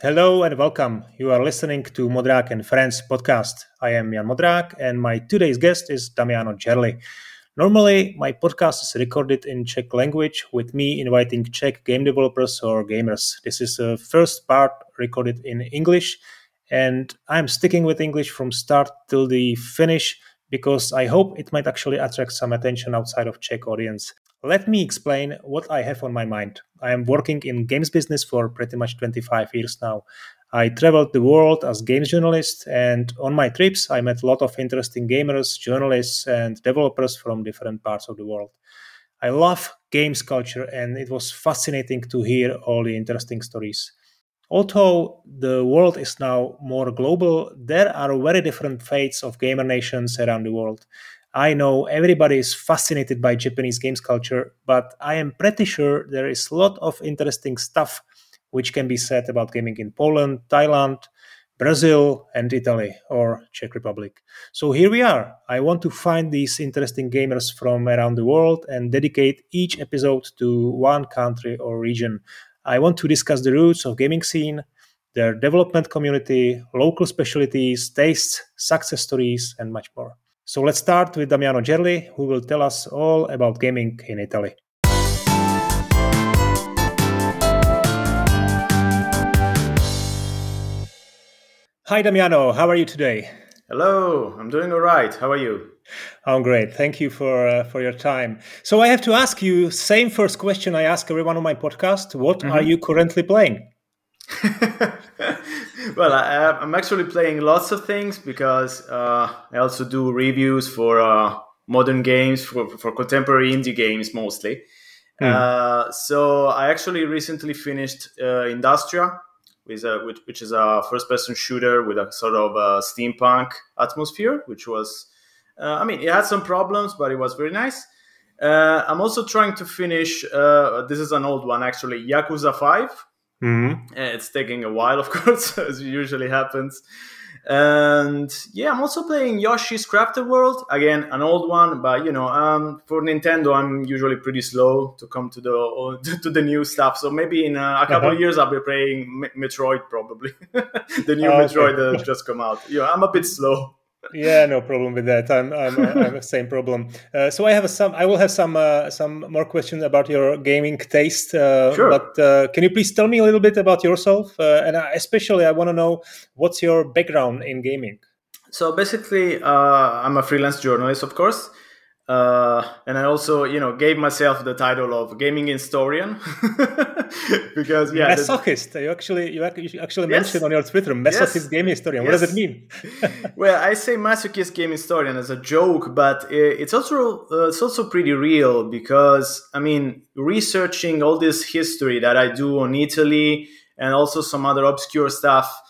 Hello and welcome. You are listening to Modrák and Friends podcast. I am Jan Modrák and my today's guest is Damiano Gerli. Normally, my podcast is recorded in Czech language with me inviting Czech game developers or gamers. This is the first part recorded in English and I'm sticking with English from start till the finish because I hope it might actually attract some attention outside of Czech audience. Let me explain what I have on my mind. I am working in games business for pretty much 25 years now. I traveled the world as games journalist, and on my trips, I met a lot of interesting gamers, journalists, and developers from different parts of the world. I love games culture, and it was fascinating to hear all the interesting stories. Although the world is now more global, there are very different fates of gamer nations around the world. I know everybody is fascinated by Japanese games culture, but I am pretty sure there is a lot of interesting stuff which can be said about gaming in Poland, Thailand, Brazil, and Italy or Czech Republic. So here we are. I want to find these interesting gamers from around the world and dedicate each episode to one country or region. I want to discuss the roots of gaming scene, their development community, local specialties, tastes, success stories, and much more. So let's start with Damiano Gerli, who will tell us all about gaming in Italy. Hi, Damiano. How are you today? Hello, I'm doing all right. How are you? I'm great. Thank you for uh, for your time. So I have to ask you same first question I ask everyone on my podcast. What mm-hmm. are you currently playing? well, I, am actually playing lots of things because uh, I also do reviews for uh, modern games, for, for contemporary indie games mostly. Mm. Uh, so I actually recently finished uh, Industria, which, which, which, is a first-person shooter with a sort of a steampunk atmosphere, which was, uh, I mean, it had some problems, but it was very nice. Uh, I'm also trying to finish. this is an old one, actually, Yakuza Five Mm-hmm. It's taking a while, of course, as usually happens. And yeah, I'm also playing Yoshi's Crafted World again, an old one, but you know, um, for Nintendo, I'm usually pretty slow to come to the to the new stuff. So maybe in a, a couple uh-huh. of years, I'll be playing Metroid, probably the new oh, Metroid okay. that just come out. Yeah, I'm a bit slow yeah, no problem with that. I'm I'm, uh, I'm the same problem. Uh, so I have some. I will have some uh, some more questions about your gaming taste. Uh, sure. But uh, can you please tell me a little bit about yourself? Uh, and especially, I want to know what's your background in gaming. So basically, I'm a freelance journalist, of course. Uh, and I also, you know, gave myself the title of gaming historian because yeah, masochist. The... You actually you actually yes. mentioned on your Twitter masochist yes. game historian. What yes. does it mean? well, I say masochist game historian as a joke, but it's also uh, it's also pretty real because I mean, researching all this history that I do on Italy and also some other obscure stuff.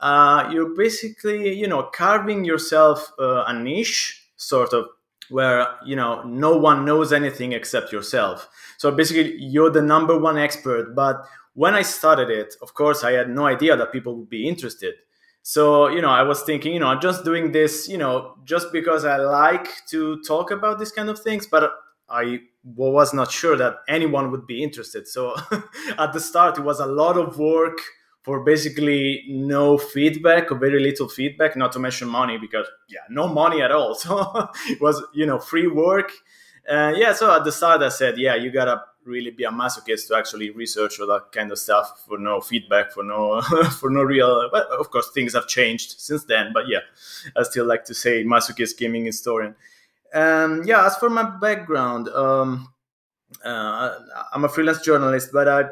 Uh, you're basically, you know, carving yourself uh, a niche, sort of where you know no one knows anything except yourself. So basically you're the number one expert but when i started it of course i had no idea that people would be interested. So you know i was thinking you know i'm just doing this you know just because i like to talk about these kind of things but i was not sure that anyone would be interested. So at the start it was a lot of work for basically no feedback or very little feedback, not to mention money because yeah, no money at all. So it was you know free work. Uh, yeah, so at the start I said, yeah, you gotta really be a masochist to actually research all that kind of stuff for no feedback, for no for no real. But of course, things have changed since then. But yeah, I still like to say masochist gaming historian. Um, yeah, as for my background, um, uh, I'm a freelance journalist, but I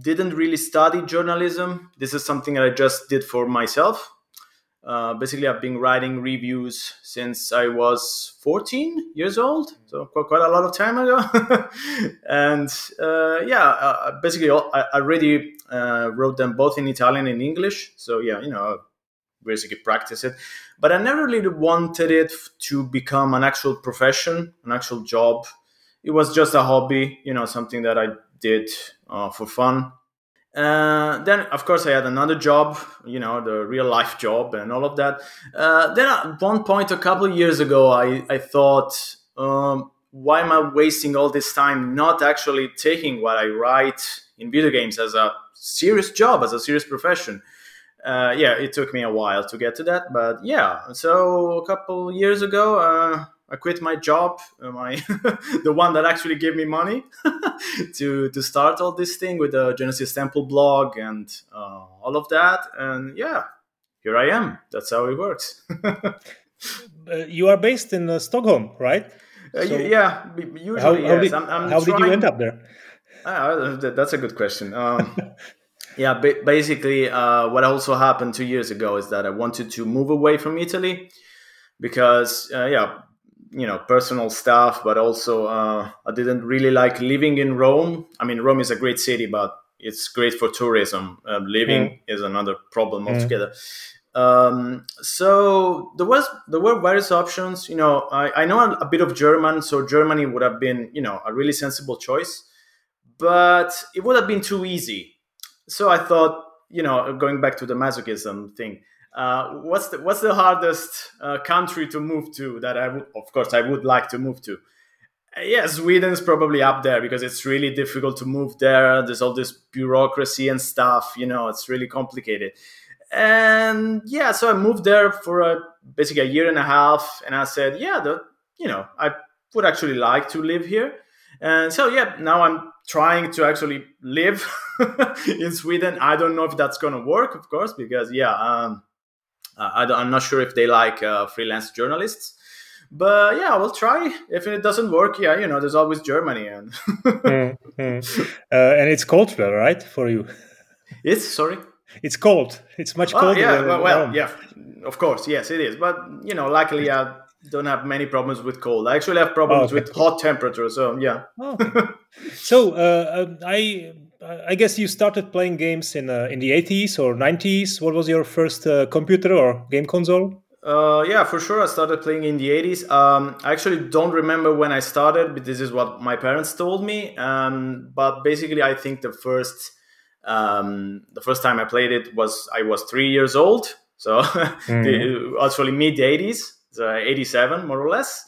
didn't really study journalism. This is something that I just did for myself. Uh, basically, I've been writing reviews since I was 14 years old, so quite, a lot of time ago. and uh, yeah, uh, basically, I already uh, wrote them both in Italian and English. So yeah, you know, basically practice it. But I never really wanted it to become an actual profession, an actual job it was just a hobby, you know, something that I did uh, for fun. Uh, then, of course, I had another job, you know, the real life job and all of that. Uh, then, at one point, a couple years ago, I, I thought, um, why am I wasting all this time not actually taking what I write in video games as a serious job, as a serious profession. Uh, yeah, it took me a while to get to that, but yeah. So a couple years ago, uh, I quit my job, uh, my the one that actually gave me money to to start all this thing with the Genesis Temple blog and uh, all of that. And yeah, here I am. That's how it works. uh, you are based in uh, Stockholm, right? Uh, yeah, usually how, how yes. Did, I'm, I'm how did you end up there? Ah, that's a good question. Um, yeah, basically, uh, what also happened two years ago is that I wanted to move away from Italy because, uh, yeah, you know, personal stuff, but also uh, I didn't really like living in Rome. I mean, Rome is a great city, but it's great for tourism. Um, living mm. is another problem mm. altogether. Um, so there was there were various options. You know, I, I know a, a bit of German, so Germany would have been you know a really sensible choice, but it would have been too easy. So I thought, you know, going back to the masochism thing, uh, what's the what's the hardest uh, country to move to that I would, of course, I would like to move to. Uh, yeah, Sweden's probably up there because it's really difficult to move there. There's all this bureaucracy and stuff. You know, it's really complicated and yeah so i moved there for a basically a year and a half and i said yeah the, you know i would actually like to live here and so yeah now i'm trying to actually live in sweden i don't know if that's to work of course because yeah um, I am not sure if they like uh, freelance journalists but yeah we'll try if it doesn't work yeah you know there's always germany and mm, mm. Uh, and it's cold there right for you it's sorry it's cold. It's much colder. Oh, yeah, well, well yeah, of course, yes, it is. But you know, luckily, I don't have many problems with cold. I actually have problems oh, okay. with hot temperatures. So yeah. Oh, okay. so uh, um, I I guess you started playing games in uh, in the 80s or 90s. What was your first uh, computer or game console? Uh, yeah, for sure. I started playing in the 80s. Um, I actually don't remember when I started, but this is what my parents told me. Um, but basically, I think the first um, the first time I played it was I was three years old, so mm-hmm. actually mid 80s, so 87 more or less.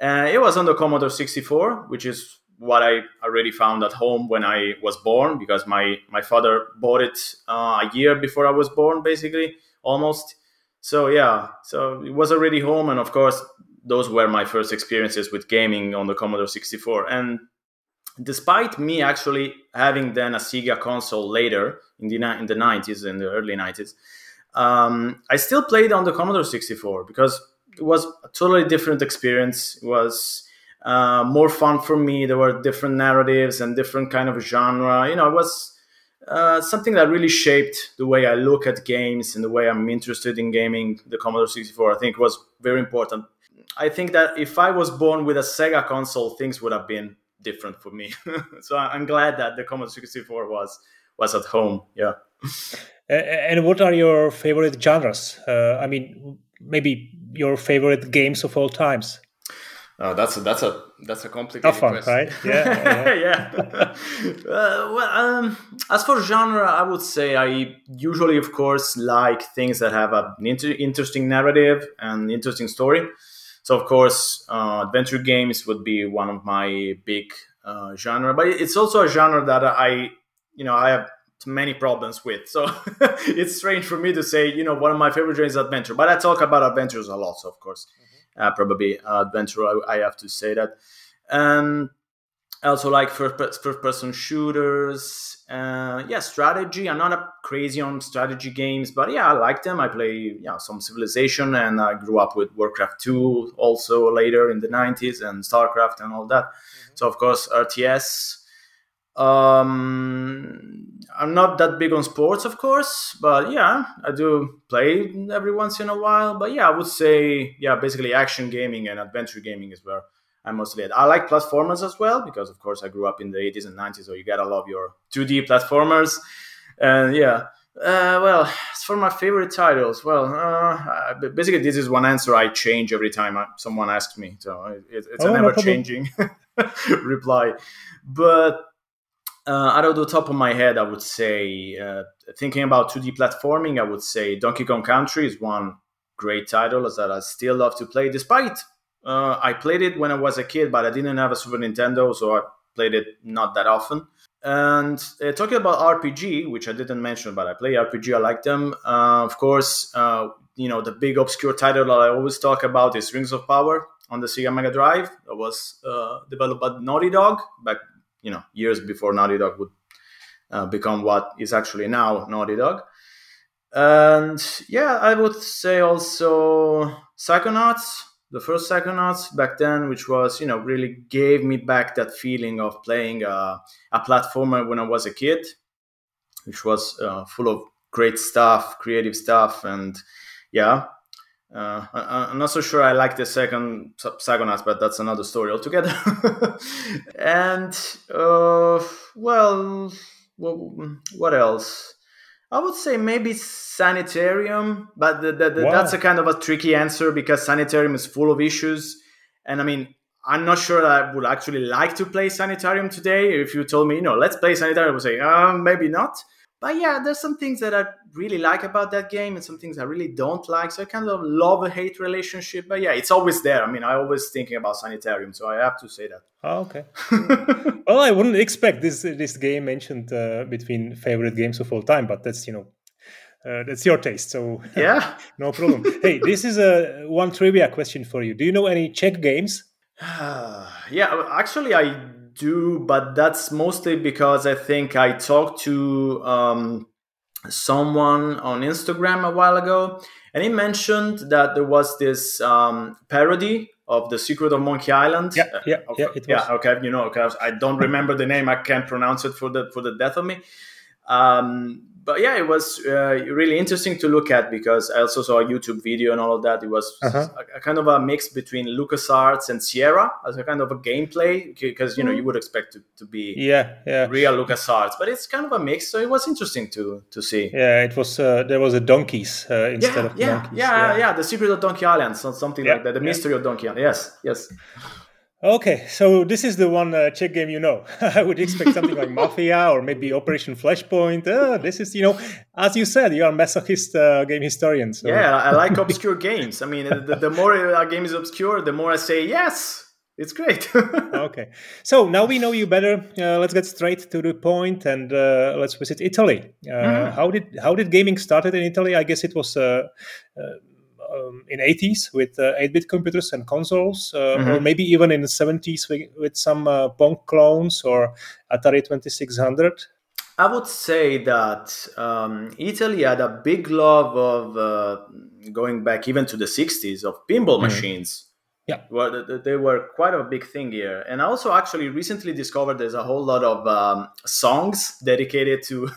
Uh, it was on the Commodore 64, which is what I already found at home when I was born, because my my father bought it uh, a year before I was born, basically almost. So yeah, so it was already home, and of course those were my first experiences with gaming on the Commodore 64. And despite me actually having then a Sega console later in the in the 90s in the early 90s um, I still played on the Commodore 64 because it was a totally different experience it was uh, more fun for me there were different narratives and different kind of genre you know it was uh, something that really shaped the way I look at games and the way I'm interested in gaming the Commodore 64 I think was very important I think that if I was born with a Sega console things would have been different for me. so I'm glad that the Commodore 64 was was at home. Yeah. And what are your favorite genres? Uh, I mean, maybe your favorite games of all times. Oh, that's a, that's a that's a complicated fun, question. right? Yeah, yeah. uh, well, um, as for genre, I would say I usually, of course, like things that have an inter- interesting narrative and interesting story. So of course, uh, adventure games would be one of my big uh, genre, but it's also a genre that I, you know, I have many problems with. So it's strange for me to say, you know, one of my favorite genres is adventure, but I talk about adventures a lot. So of course, mm-hmm. Uh, probably adventure. I, I, have to say that. Um, I also like first first person shooters. Uh, yeah, strategy. I'm not a crazy on strategy games, but yeah, I like them. I play yeah some Civilization, and I grew up with Warcraft 2 also later in the 90s, and Starcraft and all that. Mm-hmm. So of course RTS. Um, I'm not that big on sports, of course, but yeah, I do play every once in a while. But yeah, I would say yeah, basically action gaming and adventure gaming is where I'm mostly at. I like platformers as well because, of course, I grew up in the 80s and 90s, so you gotta love your 2D platformers. And yeah, uh, well, as for my favorite titles, well, uh, basically this is one answer I change every time I, someone asks me, so it, it's oh, a never changing reply. But uh, out of the top of my head, I would say, uh, thinking about 2D platforming, I would say Donkey Kong Country is one great title that I still love to play, despite uh, I played it when I was a kid, but I didn't have a Super Nintendo, so I played it not that often. And uh, talking about RPG, which I didn't mention, but I play RPG, I like them. Uh, of course, uh, you know, the big obscure title that I always talk about is Rings of Power on the Sega Mega Drive. That was developed by Naughty Dog back, you know, years before Naughty Dog would uh, become what is actually now Naughty Dog. And yeah, I would say also Psychonauts, the first Psychonauts back then, which was, you know, really gave me back that feeling of playing a, a platformer when I was a kid, which was uh, full of great stuff, creative stuff. And yeah, uh, I, am not so sure I like the second Psychonauts, but that's another story altogether. and, uh, well, well, what else? I would say maybe Sanitarium, but the, the, the, wow. that's a kind of a tricky answer because Sanitarium is full of issues. And I mean, I'm not sure I would actually like to play Sanitarium today. If you told me, you know, let's play Sanitarium, I would say, uh, maybe not. But yeah, there's some things that I really like about that game and some things I really don't like. So I kind of love a hate relationship. But yeah, it's always there. I mean, I always thinking about Sanitarium, so I have to say that. Oh, okay. well, I wouldn't expect this this game mentioned uh, between favorite games of all time, but that's you know uh, that's your taste, so yeah, no problem. hey, this is a one trivia question for you. Do you know any Czech games? yeah, actually, I do, but that's mostly because I think I talked to um, someone on Instagram a while ago, and he mentioned that there was this um, parody of the Secret of Monkey Island. Yeah, yeah, uh, yeah, yeah. Okay, you know, because I don't remember the name, I can't pronounce it for the for the death of me. Um, but yeah, it was uh, really interesting to look at because I also saw a YouTube video and all of that. It was uh-huh. a, a, kind of a mix between LucasArts and Sierra as a kind of a gameplay because you know you would expect it to be yeah yeah real LucasArts, but it's kind of a mix. So it was interesting to to see. Yeah, it was uh, there was a donkeys uh, instead yeah, of yeah, monkeys. Yeah, yeah, yeah, the secret of Donkey Island, something yeah, like that. The mystery of Donkey Island. Yes, yes. Okay, so this is the one uh, Czech game you know. I would expect something like Mafia or maybe Operation Flashpoint. Uh, this is, you know, as you said, you are a masochist uh, game historian. So. Yeah, I like obscure games. I mean, the, the more a game is obscure, the more I say yes. It's great. okay, so now we know you better. Uh, let's get straight to the point and uh, let's visit Italy. Mm. How did how did gaming started in Italy? I guess it was um, in 80s with 8-bit uh, computers and consoles, uh, mm-hmm. or maybe even in the 70s with, with some uh, Pong clones or Atari 2600. I would say that um, Italy had a big love of uh, going back even to the 60s of pinball mm-hmm. machines. Yeah, well, they were quite a big thing here, and I also actually recently discovered there's a whole lot of um, songs dedicated to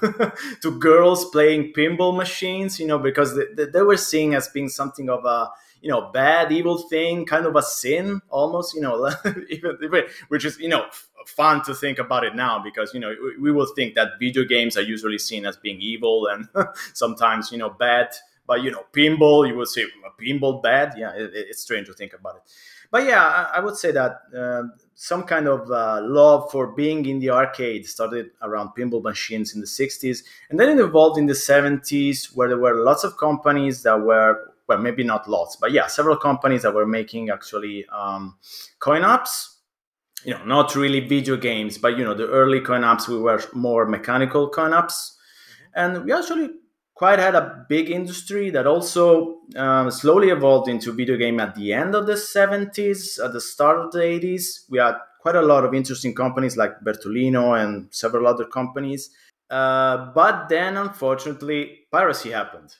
to girls playing pinball machines. You know, because they, they were seen as being something of a you know bad, evil thing, kind of a sin, almost. You know, which is you know fun to think about it now because you know we will think that video games are usually seen as being evil and sometimes you know bad but you know, pinball, you would say pinball bad. Yeah, it, it's strange to think about it. But yeah, I, I would say that uh, some kind of uh, love for being in the arcade started around pinball machines in the 60s, and then it evolved in the 70s, where there were lots of companies that were well, maybe not lots, but yeah, several companies that were making actually um, coin ops you know, not really video games, but you know, the early coin ops we were more mechanical coin ops, mm-hmm. and we actually quite had a big industry that also um, slowly evolved into video game at the end of the 70s at the start of the 80s we had quite a lot of interesting companies like bertolino and several other companies. Uh, but then unfortunately piracy happened.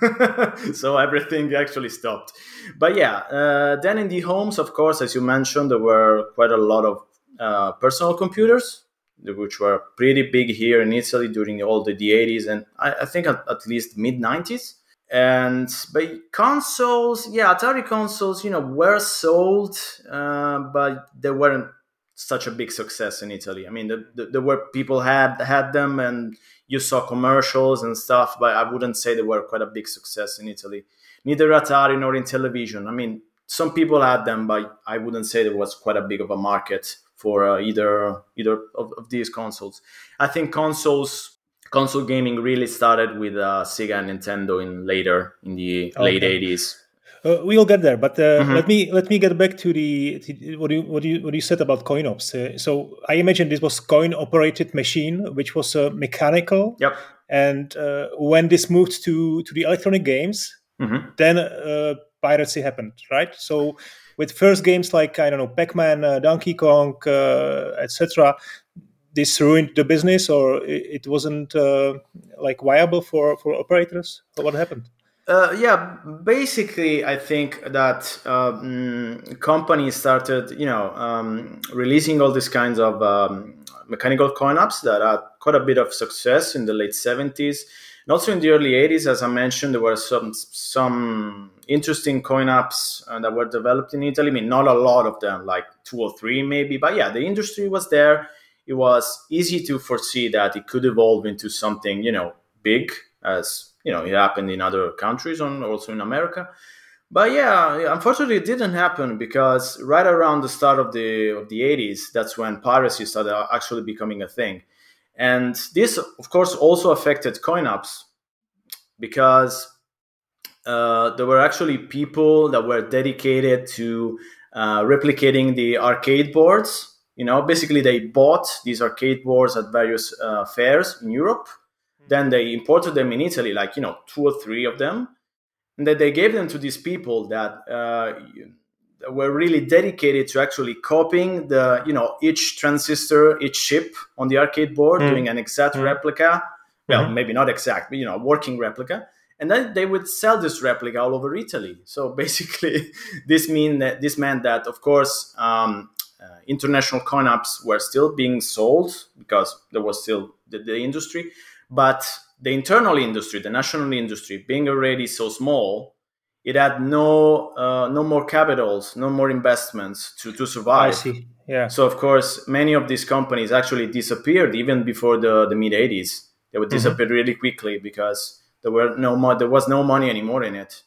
So everything actually stopped. But yeah uh, then in the homes of course as you mentioned there were quite a lot of uh, personal computers which were pretty big here in Italy during all the, the 80s and I, I think at, at least mid 90s. And but consoles, yeah, Atari consoles, you know, were sold, uh, but they weren't such a big success in Italy. I mean, the, the, there were people had had them, and you saw commercials and stuff, but I wouldn't say they were quite a big success in Italy. Neither Atari nor Intellivision. I mean, some people had them, but I wouldn't say there was quite a big of a market for uh, either either of, of, these consoles. I think consoles console gaming really started with uh, Sega and Nintendo in later in the okay. late 80s. Uh, we'll get there, but uh, mm-hmm. let me let me get back to the to what you what you what you said about CoinOps. Uh, so I imagine this was coin operated machine, which was uh, mechanical. Yep. And uh, when this moved to to the electronic games, mm-hmm. then uh, piracy happened, right? So with first games like I don't know Pac-Man, Donkey Kong, etc., this ruined the business, or it, wasn't like viable for for operators. What happened? Uh, yeah, basically, I think that um, companies started, you know, um, releasing all these kinds of um, mechanical coin ops that had quite a bit of success in the late 70s. And also in the early 80s, as I mentioned, there were some some interesting coin apps uh, that were developed in Italy. I mean, not a lot of them, like two or three maybe, but yeah, the industry was there. It was easy to foresee that it could evolve into something, you know, big as you know it happened in other countries and also in America. But yeah, unfortunately, it didn't happen because right around the start of the of the 80s, that's when piracy started actually becoming a thing, and this, of course, also affected coin ops because uh, there were actually people that were dedicated to uh, replicating the arcade boards. You know, basically, they bought these arcade boards at various uh, fairs in Europe. Then they imported them in Italy, like you know, two or three of them, and then they gave them to these people that uh, were really dedicated to actually copying the you know each transistor, each chip on the arcade board, mm. doing an exact mm. replica. Well, mm-hmm. maybe not exact, but you know, working replica. And then they would sell this replica all over Italy. So basically, this mean that this meant that, of course, um, uh, international coin ops were still being sold because there was still the, the industry, but the internal industry, the national industry, being already so small, it had no uh, no more capitals, no more investments to, to survive. I see. Yeah. So of course, many of these companies actually disappeared even before the, the mid '80s. They would mm-hmm. disappear mm-hmm. really quickly because there were no mo- there was no money anymore in it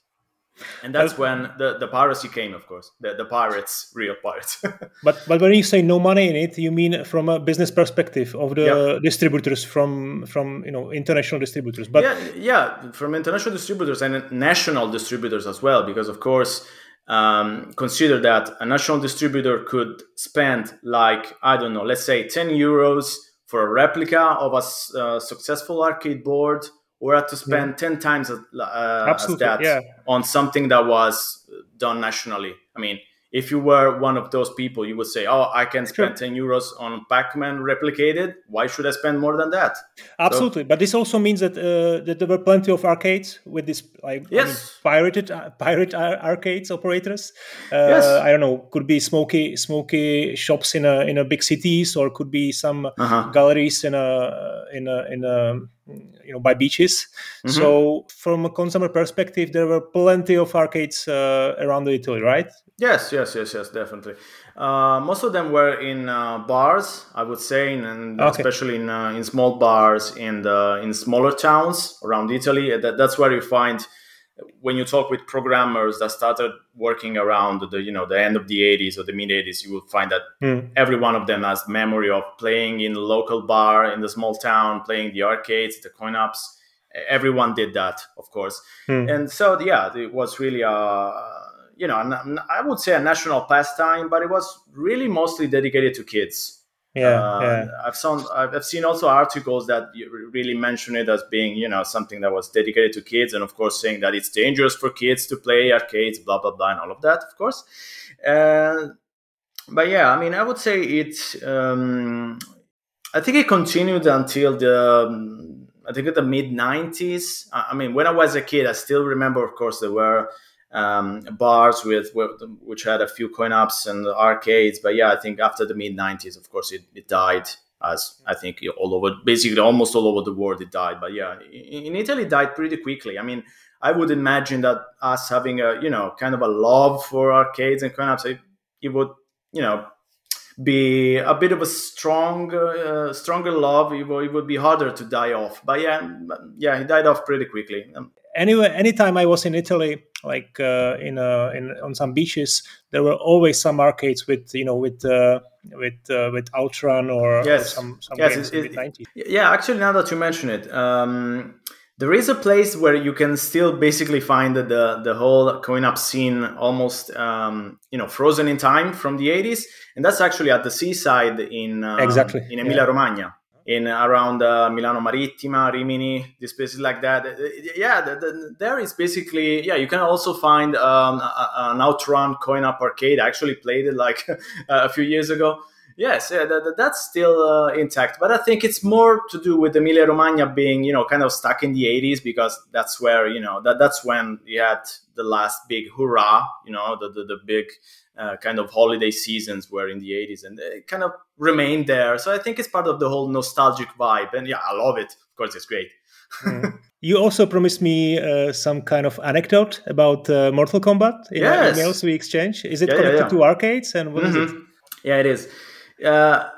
and that's when the, the piracy came of course. The, the pirates real pirates. But but when you say no money in it you mean from a business perspective of the yeah. distributors from from you know international distributors. But yeah, yeah from international distributors and national distributors as well because of course um, consider that a national distributor could spend like i don't know let's say 10 euros for a replica of a uh, successful arcade board or had to spend yeah. 10 times uh, as that yeah. on something that was done nationally. I mean, if you were one of those people, you would say, "Oh, I can spend ten euros on Pac-Man replicated. Why should I spend more than that?" Absolutely, so, but this also means that uh, that there were plenty of arcades with this like yes. I mean, pirated uh, pirate arcades operators. Uh, yes. I don't know. Could be smoky smoky shops in a in a big cities, or could be some uh-huh. galleries in a in a in a you know by beaches. Mm-hmm. So from a consumer perspective, there were plenty of arcades uh, around Italy, right? Yes, yes, yes, yes, definitely. Uh, most of them were in uh, bars, I would say, and okay. especially in uh, in small bars in the in smaller towns around Italy. That, that's where you find when you talk with programmers that started working around the you know the end of the 80s or the mid 80s you will find that mm. every one of them has memory of playing in the local bar in the small town playing the arcades the coin ops everyone did that of course mm. and so yeah it was really a you know i would say a national pastime but it was really mostly dedicated to kids yeah, uh, yeah. I've seen I've seen also articles that really mention it as being you know something that was dedicated to kids, and of course saying that it's dangerous for kids to play arcades, blah blah blah, and all of that, of course. Uh, but yeah, I mean, I would say it. Um, I think it continued until the. Um, I think at the mid '90s. I mean, when I was a kid, I still remember. Of course, there were um, bars with, with, which had a few coin ops and arcades. But yeah, I think after the mid '90s, of course, it, it died. As I think all over, basically almost all over the world, it died. But yeah, in, Italy, it died pretty quickly. I mean, I would imagine that us having a you know kind of a love for arcades and coin ops, it, it would you know be a bit of a strong, uh, stronger love. It would, it would, be harder to die off. But yeah, yeah, he died off pretty quickly. Um, anyway, anytime I was in Italy, like uh, in, uh, in on some beaches, there were always some arcades with you know with uh, with uh, with Outrun or, yes. or some some yes, games it, it, Yeah, actually, now that you mention it. Um, there is a place where you can still basically find the the whole coin up scene almost um, you know frozen in time from the 80s and that's actually at the seaside in uh, exactly in emilia yeah. romagna in around uh, milano marittima rimini these places like that. Uh, yeah the, the, there is basically yeah you can also find um, a, an outrun coin op arcade. I actually played it like a few years ago. Yes, yeah, that, that's still uh, intact, but I think it's more to do with Emilia Romagna being, you know, kind of stuck in the '80s because that's where, you know, that that's when you had the last big hurrah, you know, the the, the big uh, kind of holiday seasons were in the '80s, and it kind of remained there. So I think it's part of the whole nostalgic vibe, and yeah, I love it. Of course, it's great. mm. You also promised me uh, some kind of anecdote about uh, Mortal Kombat in yes. emails we exchange. Is it yeah, connected yeah, yeah. to arcades, and what mm-hmm. is it? Yeah, it is. Uh,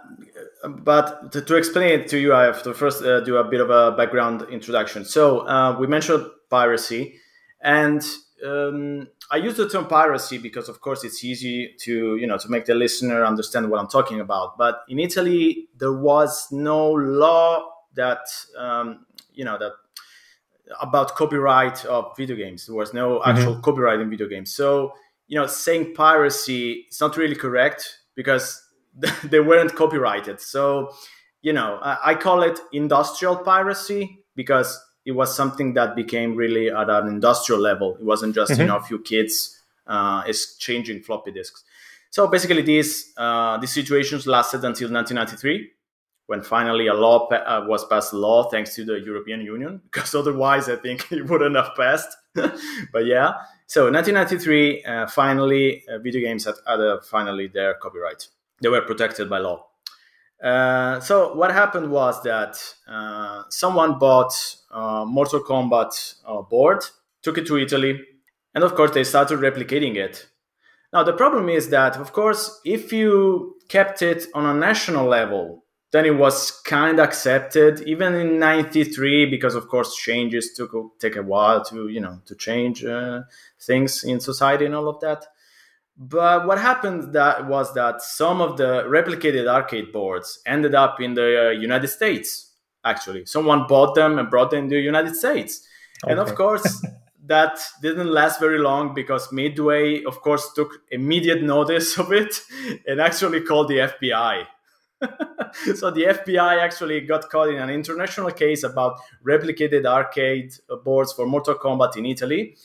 but to, to, explain it to you, I have to first uh, do a bit of a background introduction. So uh, we mentioned piracy, and um, I use the term piracy because, of course, it's easy to you know to make the listener understand what I'm talking about. But in Italy, there was no law that um, you know that about copyright of video games. There was no mm-hmm. actual mm-hmm. copyright in video games. So you know, saying piracy is not really correct because they weren't copyrighted. So, you know, I, I call it industrial piracy because it was something that became really at an industrial level. It wasn't just mm-hmm. you know a few kids uh, exchanging floppy disks. So basically, these uh, these situations lasted until 1993, when finally a law pa- uh, was passed. Law thanks to the European Union, because otherwise I think it wouldn't have passed. but yeah, so 1993, uh, finally, uh, video games had, had finally their copyright they were protected by law. Uh, so what happened was that uh, someone bought uh, Mortal Kombat uh, board, took it to Italy, and of course they started replicating it. Now the problem is that, of course, if you kept it on a national level, then it was kind of accepted, even in '93, because of course changes took take a while to you know to change things in society and all of that. But what happened that was that some of the replicated arcade boards ended up in the uh, United States. Actually, someone bought them and brought them to the United States, okay. and of course. that didn't last very long because Midway, of course, took immediate notice of it and actually called the FBI. so the FBI actually got caught in an international case about replicated arcade boards for Mortal Kombat in Italy.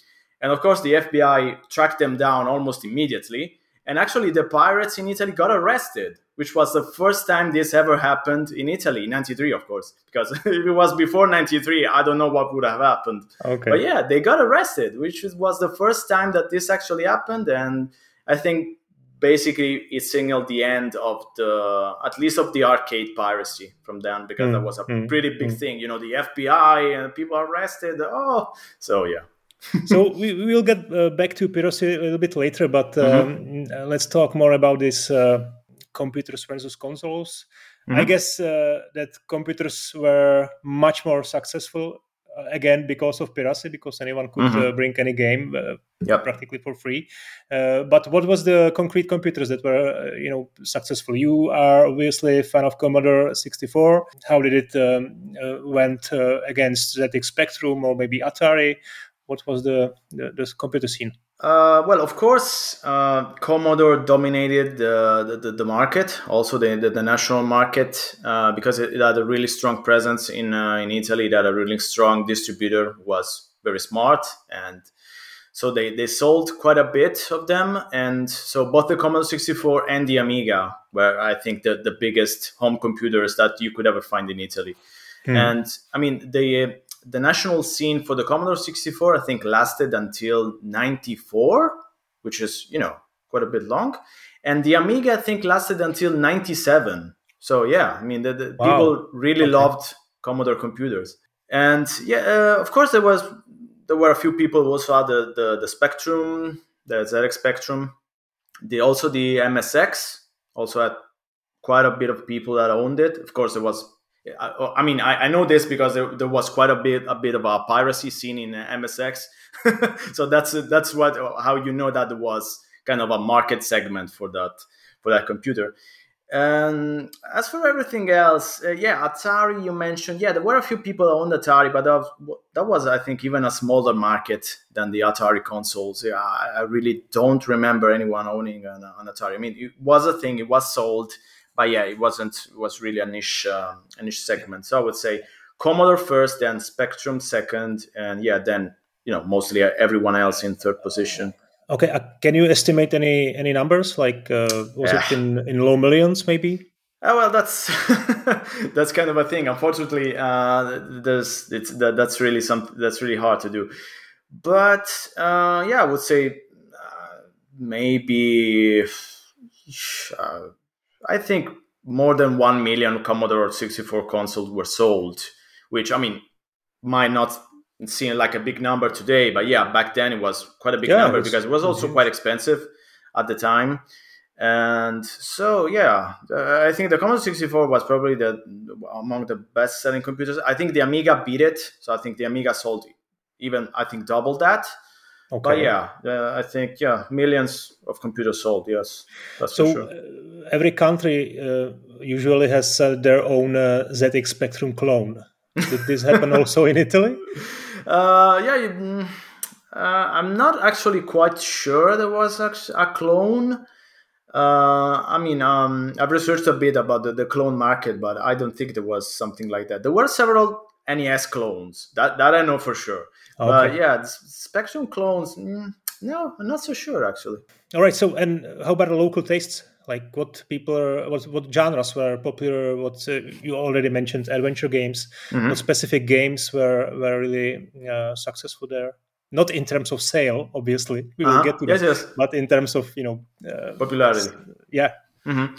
And of course, the FBI tracked them down almost immediately. And actually, the pirates in Italy got arrested, which was the first time this ever happened in Italy, 93, of course. Because if it was before 93, I don't know what would have happened. Okay. But yeah, they got arrested, which was the first time that this actually happened. And I think basically it signaled the end of the, at least of the arcade piracy from then, because mm, that was a mm, pretty big mm. thing. You know, the FBI and people arrested. Oh, so yeah so we, we will get uh, back to piracy a little bit later, but um, mm-hmm. Uh, let's talk more about this uh, computers versus consoles. Mm-hmm. I guess uh, that computers were much more successful uh, again because of piracy, because anyone could mm-hmm. Uh, bring any game yep. practically for free. but what was the concrete computers that were you know successful? You are obviously a fan of Commodore 64. How did it um, went against ZX Spectrum or maybe Atari? What was the the, the computer scene? Uh, well, of course, uh, Commodore dominated the, the, the market, also the, the, the national market, uh, because it, it, had a really strong presence in uh, in Italy. It had a really strong distributor who was very smart, and so they, they sold quite a bit of them. And so both the Commodore 64 and the Amiga were, I think, the, the biggest home computers that you could ever find in Italy. Hmm. And I mean, they the national scene for the Commodore 64, I think, lasted until 94, which is, you know, quite a bit long. And the Amiga, I think, lasted until 97. So, yeah, I mean, the, the wow. people really okay. loved Commodore computers. And yeah, uh, of course, there was there were a few people who also had the, the, the Spectrum, the ZX Spectrum. The, also the MSX also had quite a bit of people that owned it. Of course, there was I, I mean, I, I, know this because there, there, was quite a bit a bit of a piracy scene in uh, MSX, so that's that's what how you know that was kind of a market segment for that for that computer. And as for everything else, uh, yeah, Atari you mentioned, yeah, there were a few people on Atari, but that was, that was, I think, even a smaller market than the Atari consoles. Yeah, I, I really don't remember anyone owning an, an, Atari. I mean, it was a thing, it was sold, but yeah, it wasn't. It was really a niche, uh, a niche segment. So I would say Commodore first, then Spectrum second, and yeah, then you know mostly everyone else in third position. Okay, uh, can you estimate any any numbers? Like, uh, was yeah. it in in low millions, maybe? Oh well, that's that's kind of a thing. Unfortunately, uh, there's it's that, that's really something that's really hard to do. But uh, yeah, I would say uh, maybe uh, I think more than one million Commodore 64 consoles were sold, which I mean might not seem like a big number today, but yeah, back then it was quite a big yeah, number it was, because it was also quite expensive at the time. And so, yeah, uh, I think the Commodore 64 was probably the among the best selling computers. I think the Amiga beat it. So I think the Amiga sold even, I think, double that. Okay. But yeah, uh, I think yeah, millions of computers sold. Yes, that's so. Sure. Uh, every country uh, usually has their own uh, ZX Spectrum clone. Did this happen also in Italy? Uh, yeah, mm, uh, I'm not actually quite sure there was a clone. Uh, I mean, um, I've researched a bit about the, the clone market, but I don't think there was something like that. There were several NES clones. That that I know for sure. Okay. But yeah, Spectrum clones. Mm, no, I'm not so sure actually. All right. So, and how about the local tastes? like what people are what, what genres were popular what uh, you already mentioned adventure games mm-hmm. what specific games were were really uh, successful there not in terms of sale obviously we uh-huh. will get to yes, that yes. but in terms of you know uh, popularity yeah mm-hmm.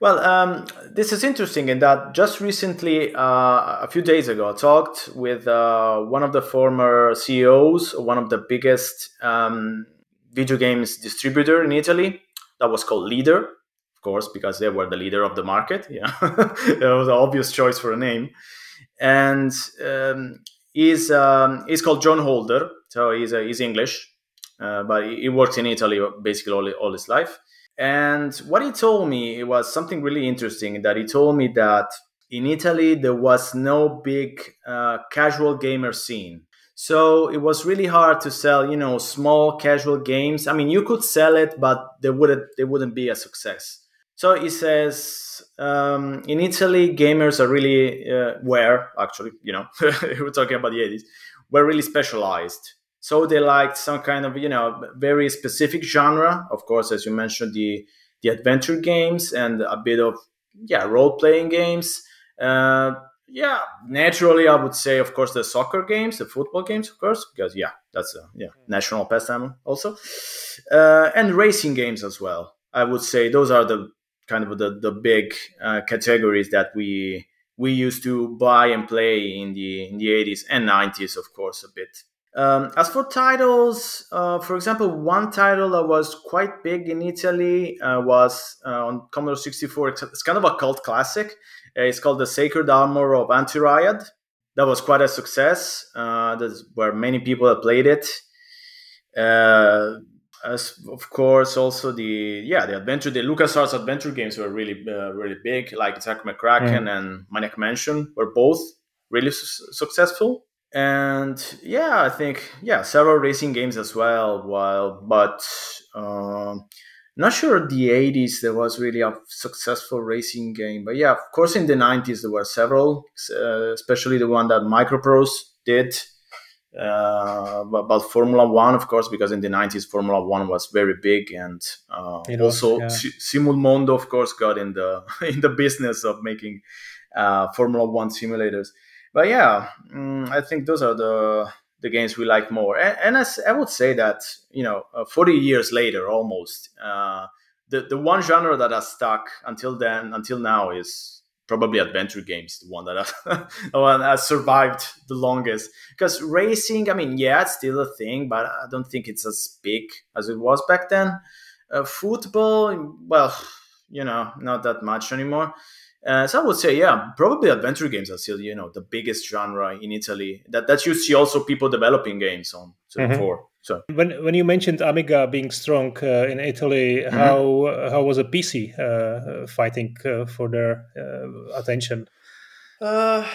Well um, this is interesting in that just recently uh, a few days ago i talked with uh, one of the former ceos one of the biggest um, video games distributor in italy that was called leader of course, because they were the leader of the market. Yeah, it was an obvious choice for a name. And um, he's um, he's called John Holder, so he's uh, he's English, uh, but he works in Italy basically all, all his life. And what he told me it was something really interesting. That he told me that in Italy there was no big uh, casual gamer scene. So it was really hard to sell, you know, small casual games. I mean, you could sell it, but they wouldn't they wouldn't be a success. So he says um, in Italy, gamers are really uh, were actually, you know, we're talking about the 80s, were really specialized. So they liked some kind of, you know, very specific genre. Of course, as you mentioned, the the adventure games and a bit of yeah role playing games. Uh, yeah, naturally, I would say, of course, the soccer games, the football games, of course, because yeah, that's a yeah national pastime also, uh, and racing games as well. I would say those are the kind of the the big uh, categories that we we used to buy and play in the in the 80s and 90s, of course, a bit. Um, as for titles, uh, for example, one title that was quite big in Italy uh, was uh, on Commodore 64. It's, kind of a cult classic. Uh, it's called The Sacred Armor of Antiriad. That was quite a success. Uh, that's where many people have played it. Uh, as of course also the yeah the adventure the LucasArts adventure games were really uh, really big like Zak McKracken mm. and Maniac Mansion were both really su- successful and yeah I think yeah several racing games as well while but um, not sure the 80s there was really a successful racing game but yeah of course in the 90s there were several uh, especially the one that Microprose did uh, about Formula One, of course, because in the 90s, Formula One was very big, and uh, also yeah. Simulmondo, of course, got in the in the business of making uh, Formula One simulators. But yeah, mm, I think those are the the games we like more. And, and as I would say that you know, uh, 40 years later, almost uh, the the one genre that has stuck until then, until now, is probably adventure games, the one that one has survived the longest. Because racing, I mean, yeah, it's still a thing, but I don't think it's as big as it was back then. Uh, football, well, you know, not that much anymore. Uh, so I would say, yeah, probably adventure games are still, you know, the biggest genre in Italy. That that you see also people developing games on. So mm-hmm. So when when you mentioned Amiga being strong uh, in Italy, mm-hmm. how how was a PC uh, fighting uh, for their uh, attention? Uh,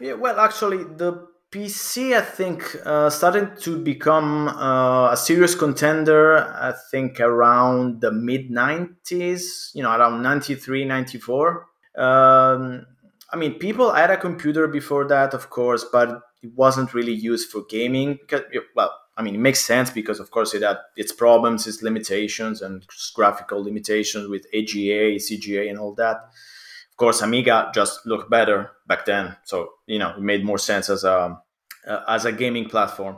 yeah, well, actually, the PC I think uh, started to become a serious contender. I think around the mid '90s, you know, around '93, '94. Um, I mean, people had a computer before that, of course, but it wasn't really used for gaming. Because, well, I mean, it makes sense because, of course, it had its problems, its limitations, and graphical limitations with EGA, CGA, and all that. Of course, Amiga just looked better back then, so you know it made more sense as a uh, as a gaming platform.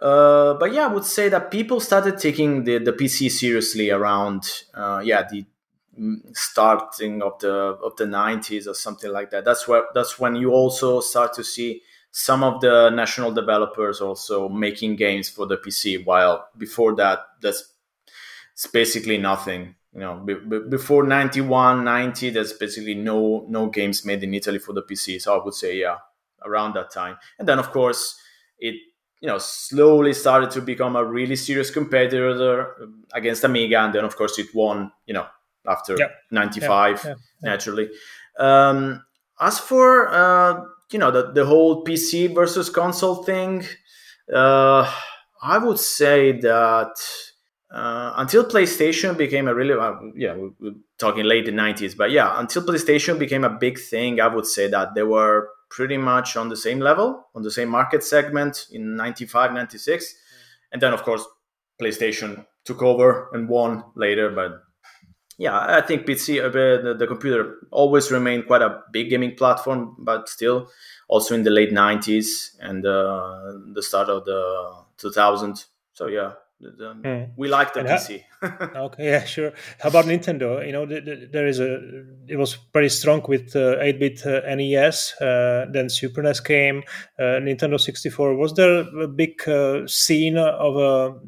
Uh, but yeah, I would say that people started taking the, the PC seriously around uh, yeah the starting of the of the 90s or something like that. That's where that's when you also start to see some of the national developers also making games for the pc while before that that's it's basically nothing you know. B- b- before 91 90 there's basically no no games made in italy for the pc so i would say yeah around that time. And then of course it you know slowly started to become a really serious competitor against amiga and then of course it won you know after yep. 95 yep. Yep. naturally um, as for uh, you know the, the whole pc versus console thing uh, i would say that uh, until playstation became a really uh, yeah we're talking late 90s but yeah until playstation became a big thing i would say that they were pretty much on the same level on the same market segment in 95 96 mm. and then of course playstation took over and won later but yeah, I think PC, uh, the, computer, always remained quite a big gaming platform, but still, also in the late '90s and uh, the start of the 2000s. So yeah, the, mm. we like the and PC. okay, yeah, sure. How about Nintendo? You know, the, the, there is a it was pretty strong with 8-bit uh, uh NES. Uh, then Super NES came, uh, Nintendo 64. Was there a big uh, scene of a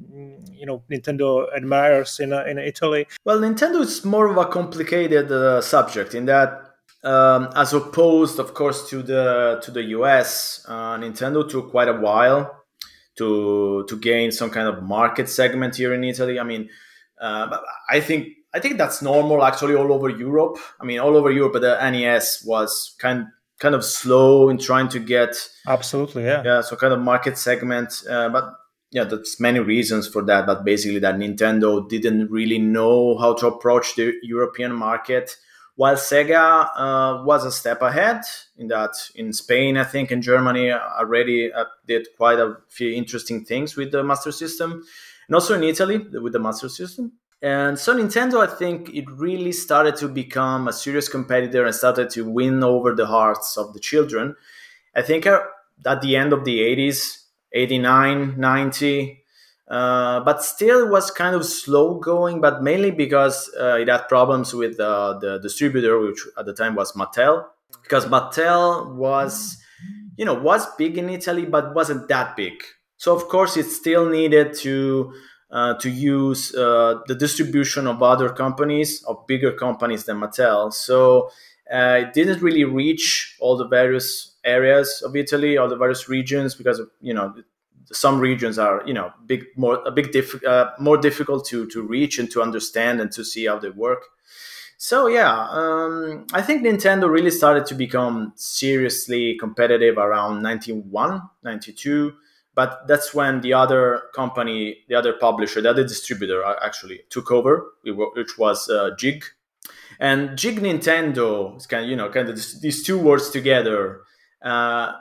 you know Nintendo admirers in in Italy? Well, Nintendo is more of a complicated subject in that. Um, as opposed, of course, to the to the US, Nintendo took quite a while to to gain some kind of market segment here in Italy. I mean, uh, I think I think that's normal actually all over Europe. I mean, all over Europe, but the NES was kind kind of slow in trying to get absolutely yeah yeah so kind of market segment, uh, but yeah, there's many reasons for that. But basically, that Nintendo didn't really know how to approach the European market while Sega uh, was a step ahead in that in Spain, I think, in Germany already uh, did quite a few interesting things with the Master System, and also in Italy with the Master System. And so Nintendo, I think, it really started to become a serious competitor and started to win over the hearts of the children. I think uh, at the end of the 80s, 89, 90, uh, but still it was kind of slow going, but mainly because uh, it had problems with uh, the distributor, which at the time was Mattel, because Mattel was, you know, was big in Italy, but wasn't that big. So of course it still needed to uh, to use uh, the distribution of other companies, of bigger companies than Mattel. So it didn't really reach all the various areas of Italy, all the various regions, because you know some regions are you know big more a big diff, uh, more difficult to to reach and to understand and to see how they work. So yeah um, i think nintendo really started to become seriously competitive around 91 92 but that's when the other company the other publisher the other distributor uh, actually took over which was uh, GiG. And GiG nintendo is kind of you know kind of these two words together uh,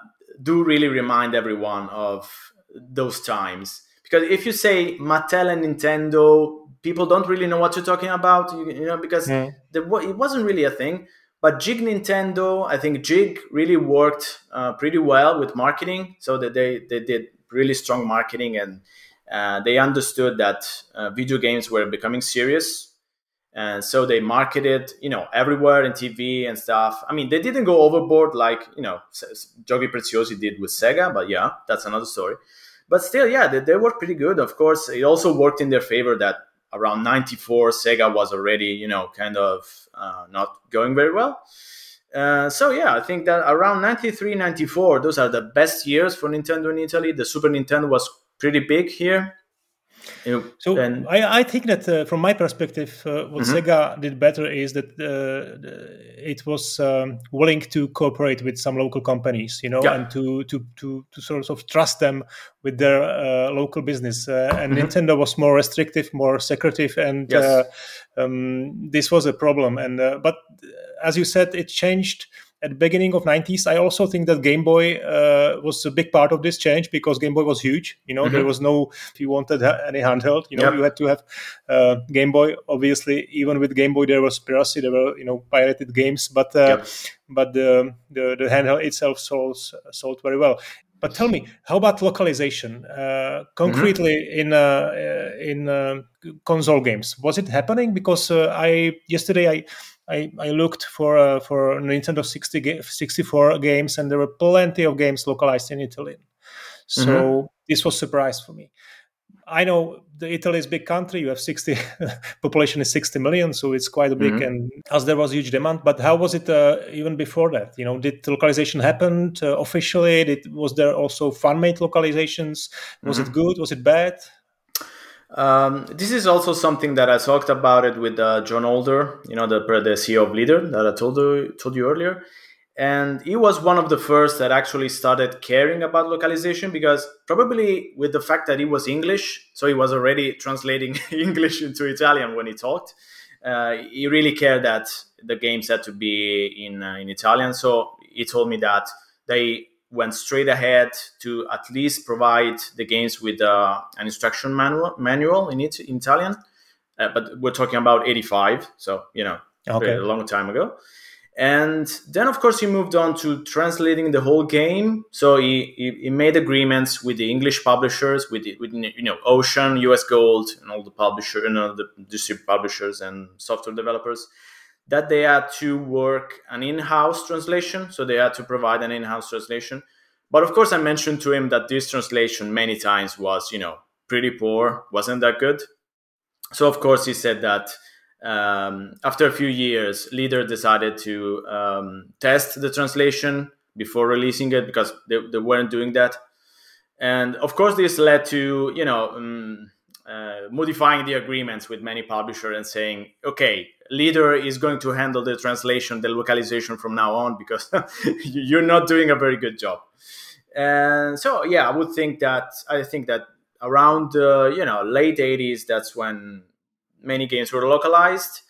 do really remind everyone of those times because if you say Mattel and Nintendo, people don't really know what you're talking about, you, you know, because mm. the, it wasn't really a thing. But GiG Nintendo, I think GiG really worked uh, pretty well with marketing, so that they they did really strong marketing and uh, they understood that uh, video games were becoming serious and so they marketed you know everywhere in tv and stuff i mean they didn't go overboard like you know giochi preziosi did with sega but yeah that's another story but still, yeah, they, they worked pretty good. Of course, it also worked in their favor that around 94, Sega was already, you know, kind of uh, not going very well. Uh, so yeah, I think that around 93, 94, those are the best years for Nintendo in Italy. The Super Nintendo was pretty big here. So and, I, I, think that uh, from my perspective, uh, what mm-hmm. Sega did better is that uh, it was um, willing to cooperate with some local companies, you know, yeah. and to, to to to sort of trust them with their uh, local business. Uh, and mm-hmm. Nintendo was more restrictive, more secretive, and yes. Uh, um, this was a problem. And but as you said, it changed at the beginning of 90s i also think that game boy uh, was a big part of this change because game boy was huge you know mm-hmm. there was no if you wanted any handheld you know yep. you had to have uh, game boy obviously even with game boy there was piracy there were you know pirated games but uh, yep. but the, the, the handheld itself sold sold very well but tell me, how about localization? Uh, concretely, mm-hmm. in uh, in uh, console games, was it happening? Because uh, I yesterday I I, I looked for uh, for Nintendo 60 ga- 64 games, and there were plenty of games localized in Italian. So mm-hmm. this was surprise for me. I know the Italy is a big country. You have 60 population is 60 million, so it's quite a big. Mm-hmm. And as there was huge demand, but how was it uh, even before that? You know, did localization happen uh, officially? Did was there also fan made localizations? Was mm-hmm. it good? Was it bad? Um, this is also something that I talked about it with uh, John Holder, you know, the, the CEO of Leader that I told you, told you earlier. And he was one of the first that actually started caring about localization because probably with the fact that he was English, so he was already translating English into Italian when he talked. Uh, he really cared that the games had to be in uh, in Italian. So he told me that they went straight ahead to at least provide the games with uh, an instruction manual, manual in, it, in Italian. Uh, but we're talking about 85, so, you know, okay. a long time ago. And then, of course, he moved on to translating the whole game. So he, he, he made agreements with the English publishers, with, the, with you know Ocean, US Gold, and all the publisher, you know, the district publishers and software developers that they had to work an in-house translation. So they had to provide an in-house translation. But of course i mentioned to him that this translation many times was you know pretty poor wasn't that good. So of course he said that um, after a few years leader decided to um, test the translation before releasing it because they, they, weren't doing that and of course this led to you know um, uh, modifying the agreements with many publishers and saying, okay, leader is going to handle the translation, the localization from now on because you're not doing a very good job. And so, yeah, I would think that I think that around uh, you know late 80s, that's when many games were localized.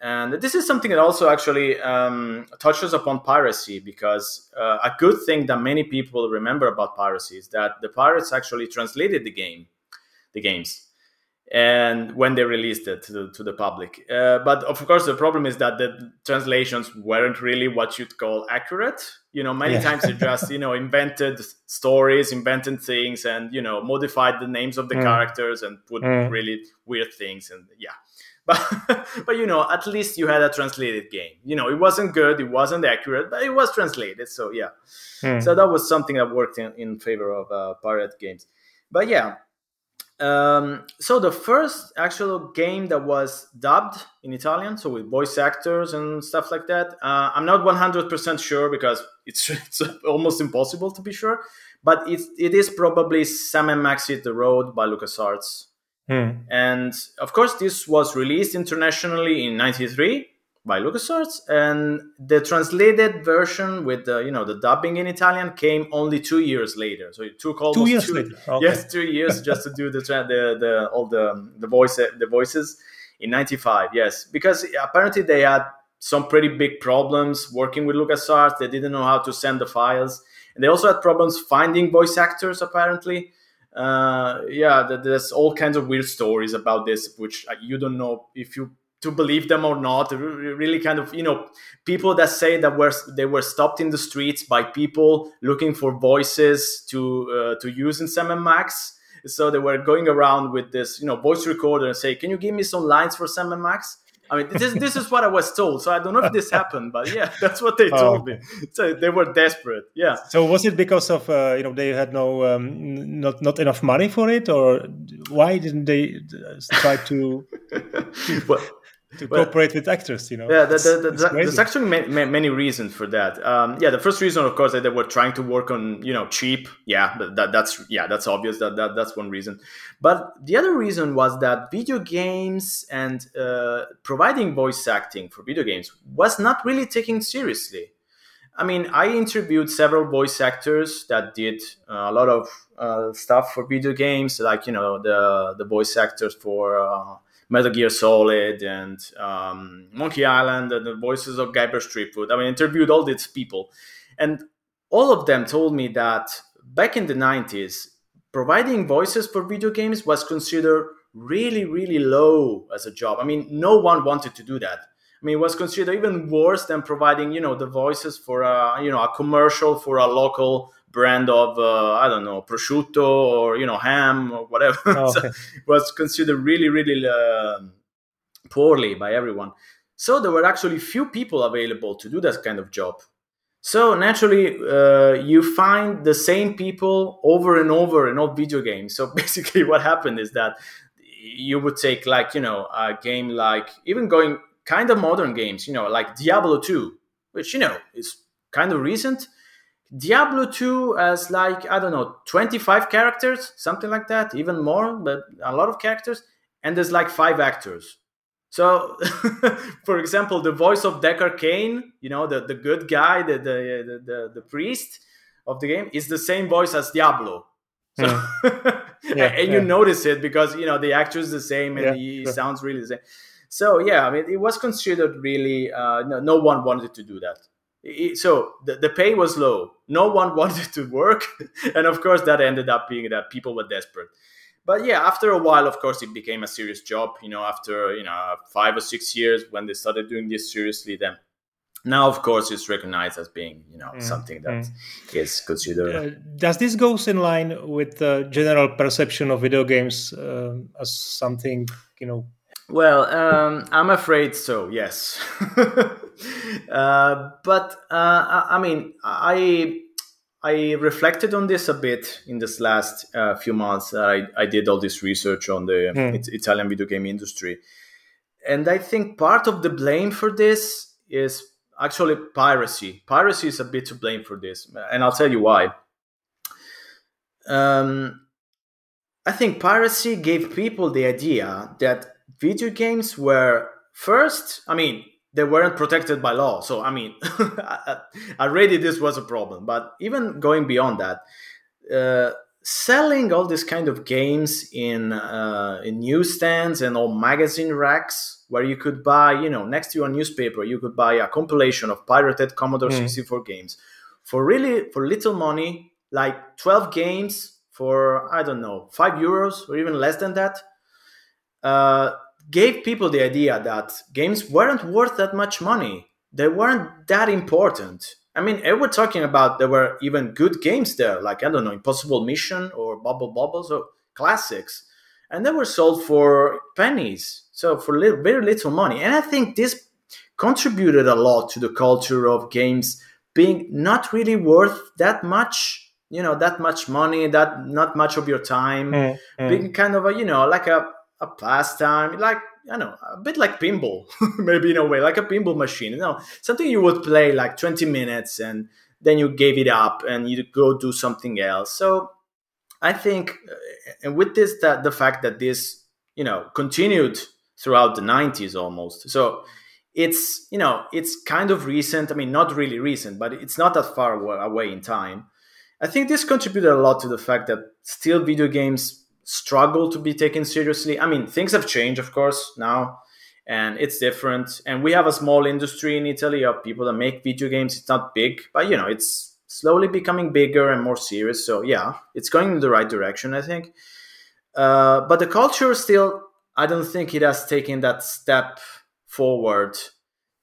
And this is something that also actually um, touches upon piracy because uh, a good thing that many people remember about piracy is that the pirates actually translated the game, the games and when they released it to the, to the public. Uh, but of course, the problem is that the translations weren't really what you'd call accurate. You know, many yeah. times they just you know invented stories, invented things, and you know modified the names of the mm. characters and put mm. really weird things. And yeah, but but you know, at least you had a translated game. You know, it wasn't good, it wasn't accurate, but it was translated. So yeah, mm. so that was something that worked in, in favor of uh, pirate games. But yeah, um, so the first actual game that was dubbed in Italian, so with voice actors and stuff like that, uh, I'm not 100% sure because it's, it's almost impossible to be sure, but it, it is probably Sam & Max Hit the Road by LucasArts. Hmm. And of course, this was released internationally in 93 by LucasArts, and the translated version with the you know the dubbing in Italian came only two years later. So it took almost two years two, later. Okay. Yes, two years just to do the the, the all the the voice the voices in '95. Yes, because apparently they had some pretty big problems working with LucasArts. They didn't know how to send the files, and they also had problems finding voice actors. Apparently. Uh, yeah, there's all kinds of weird stories about this, which uh, you don't know if you to believe them or not really kind of you know people that say that were they were stopped in the streets by people looking for voices to uh, to use in Sam & Max so they were going around with this you know voice recorder and say can you give me some lines for Sam & Max I mean, this, this is what I was told. So I don't know if this happened, but yeah, that's what they told oh. me. So they were desperate. Yeah. So was it because of uh, you know they had no um, not not enough money for it, or why didn't they uh, try to? well, to cooperate with actors. You know, yeah, the, the, the, there's actually many, many reasons for that. Um, yeah, the first reason, of course, that they were trying to work on you know cheap. Yeah, that, that's yeah, that's obvious. That, that that's one reason. But the other reason was that video games and uh, providing voice acting for video games was not really taken seriously. I mean, I interviewed several voice actors that did uh, a lot of uh, stuff for video games, like you know the the voice actors for uh, Metal Gear Solid and um, Monkey Island and the voices of Guybrush Threepwood. I mean, interviewed all these people, and all of them told me that back in the 90s, providing voices for video games was considered really, really low as a job. I mean, no one wanted to do that. I mean, it was considered even worse than providing, you know, the voices for a, you know, a commercial for a local brand of uh, I don't know prosciutto or you know ham or whatever. Oh, okay. so was considered really really uh, poorly by everyone. So there were actually few people available to do that kind of job. So naturally, uh, you find the same people over and over in all video games. So basically, what happened is that you would take like you know a game like even going kind of modern games, you know, like Diablo 2, which you know is kind of recent Diablo 2 has like, I don't know, 25 characters, something like that, even more, but a lot of characters. And there's like five actors. So, for example, the voice of Deckard Cain, you know, the, the good guy, the, the, the, the, priest of the game, is the same voice as Diablo. So, mm. yeah, and you yeah. notice it because, you know, the actor is the same and yeah, he sure. sounds really the same. So, yeah, I mean, it was considered really, uh, no, no one wanted to do that so the, the pay was low no one wanted to work and of course that ended up being that people were desperate but yeah after a while of course it became a serious job you know after you know five or six years when they started doing this seriously then now of course it's recognized as being you know mm. something that mm. is considered uh, does this goes in line with the general perception of video games uh, as something you know well, um, I'm afraid so. Yes, uh, but uh, I, mean, I I reflected on this a bit in this last uh, few months. I, I did all this research on the mm. Italian video game industry, and I think part of the blame for this is actually piracy. Piracy is a bit to blame for this, and I'll tell you why. Um, I think piracy gave people the idea that video games were first, I mean, they weren't protected by law. So, I mean, already this was a problem. But even going beyond that, uh, selling all these kind of games in uh, in newsstands and all magazine racks where you could buy, you know, next to your newspaper, you could buy a compilation of pirated Commodore mm. 64 games for really for little money, like 12 games for I don't know, five euros or even less than that. Uh, gave people the idea that games weren't worth that much money. They weren't that important. I mean, we're talking about there were even good games there, like I don't know, Impossible Mission or Bubble Bobbles or classics, and they were sold for pennies, so for little, very little money. And I think this contributed a lot to the culture of games being not really worth that much you know that much money that not much of your time mm, mm. being kind of a you know like a a pastime, like I know, a bit like pinball, maybe in a way, like a pinball machine. You know, something you would play like 20 minutes and then you gave it up and you go do something else. So I think, uh, and with this, that the fact that this, you know, continued throughout the 90s almost. So it's, you know, it's kind of recent. I mean, not really recent, but it's not that far away in time. I think this contributed a lot to the fact that still video games struggle to be taken seriously. I mean, things have changed, of course, now, and it's different. And we have a small industry in Italy of people that make video games. It's not big, but you know, it's slowly becoming bigger and more serious. So yeah, it's going in the right direction, I think. Uh, but the culture still, I don't think it has taken that step forward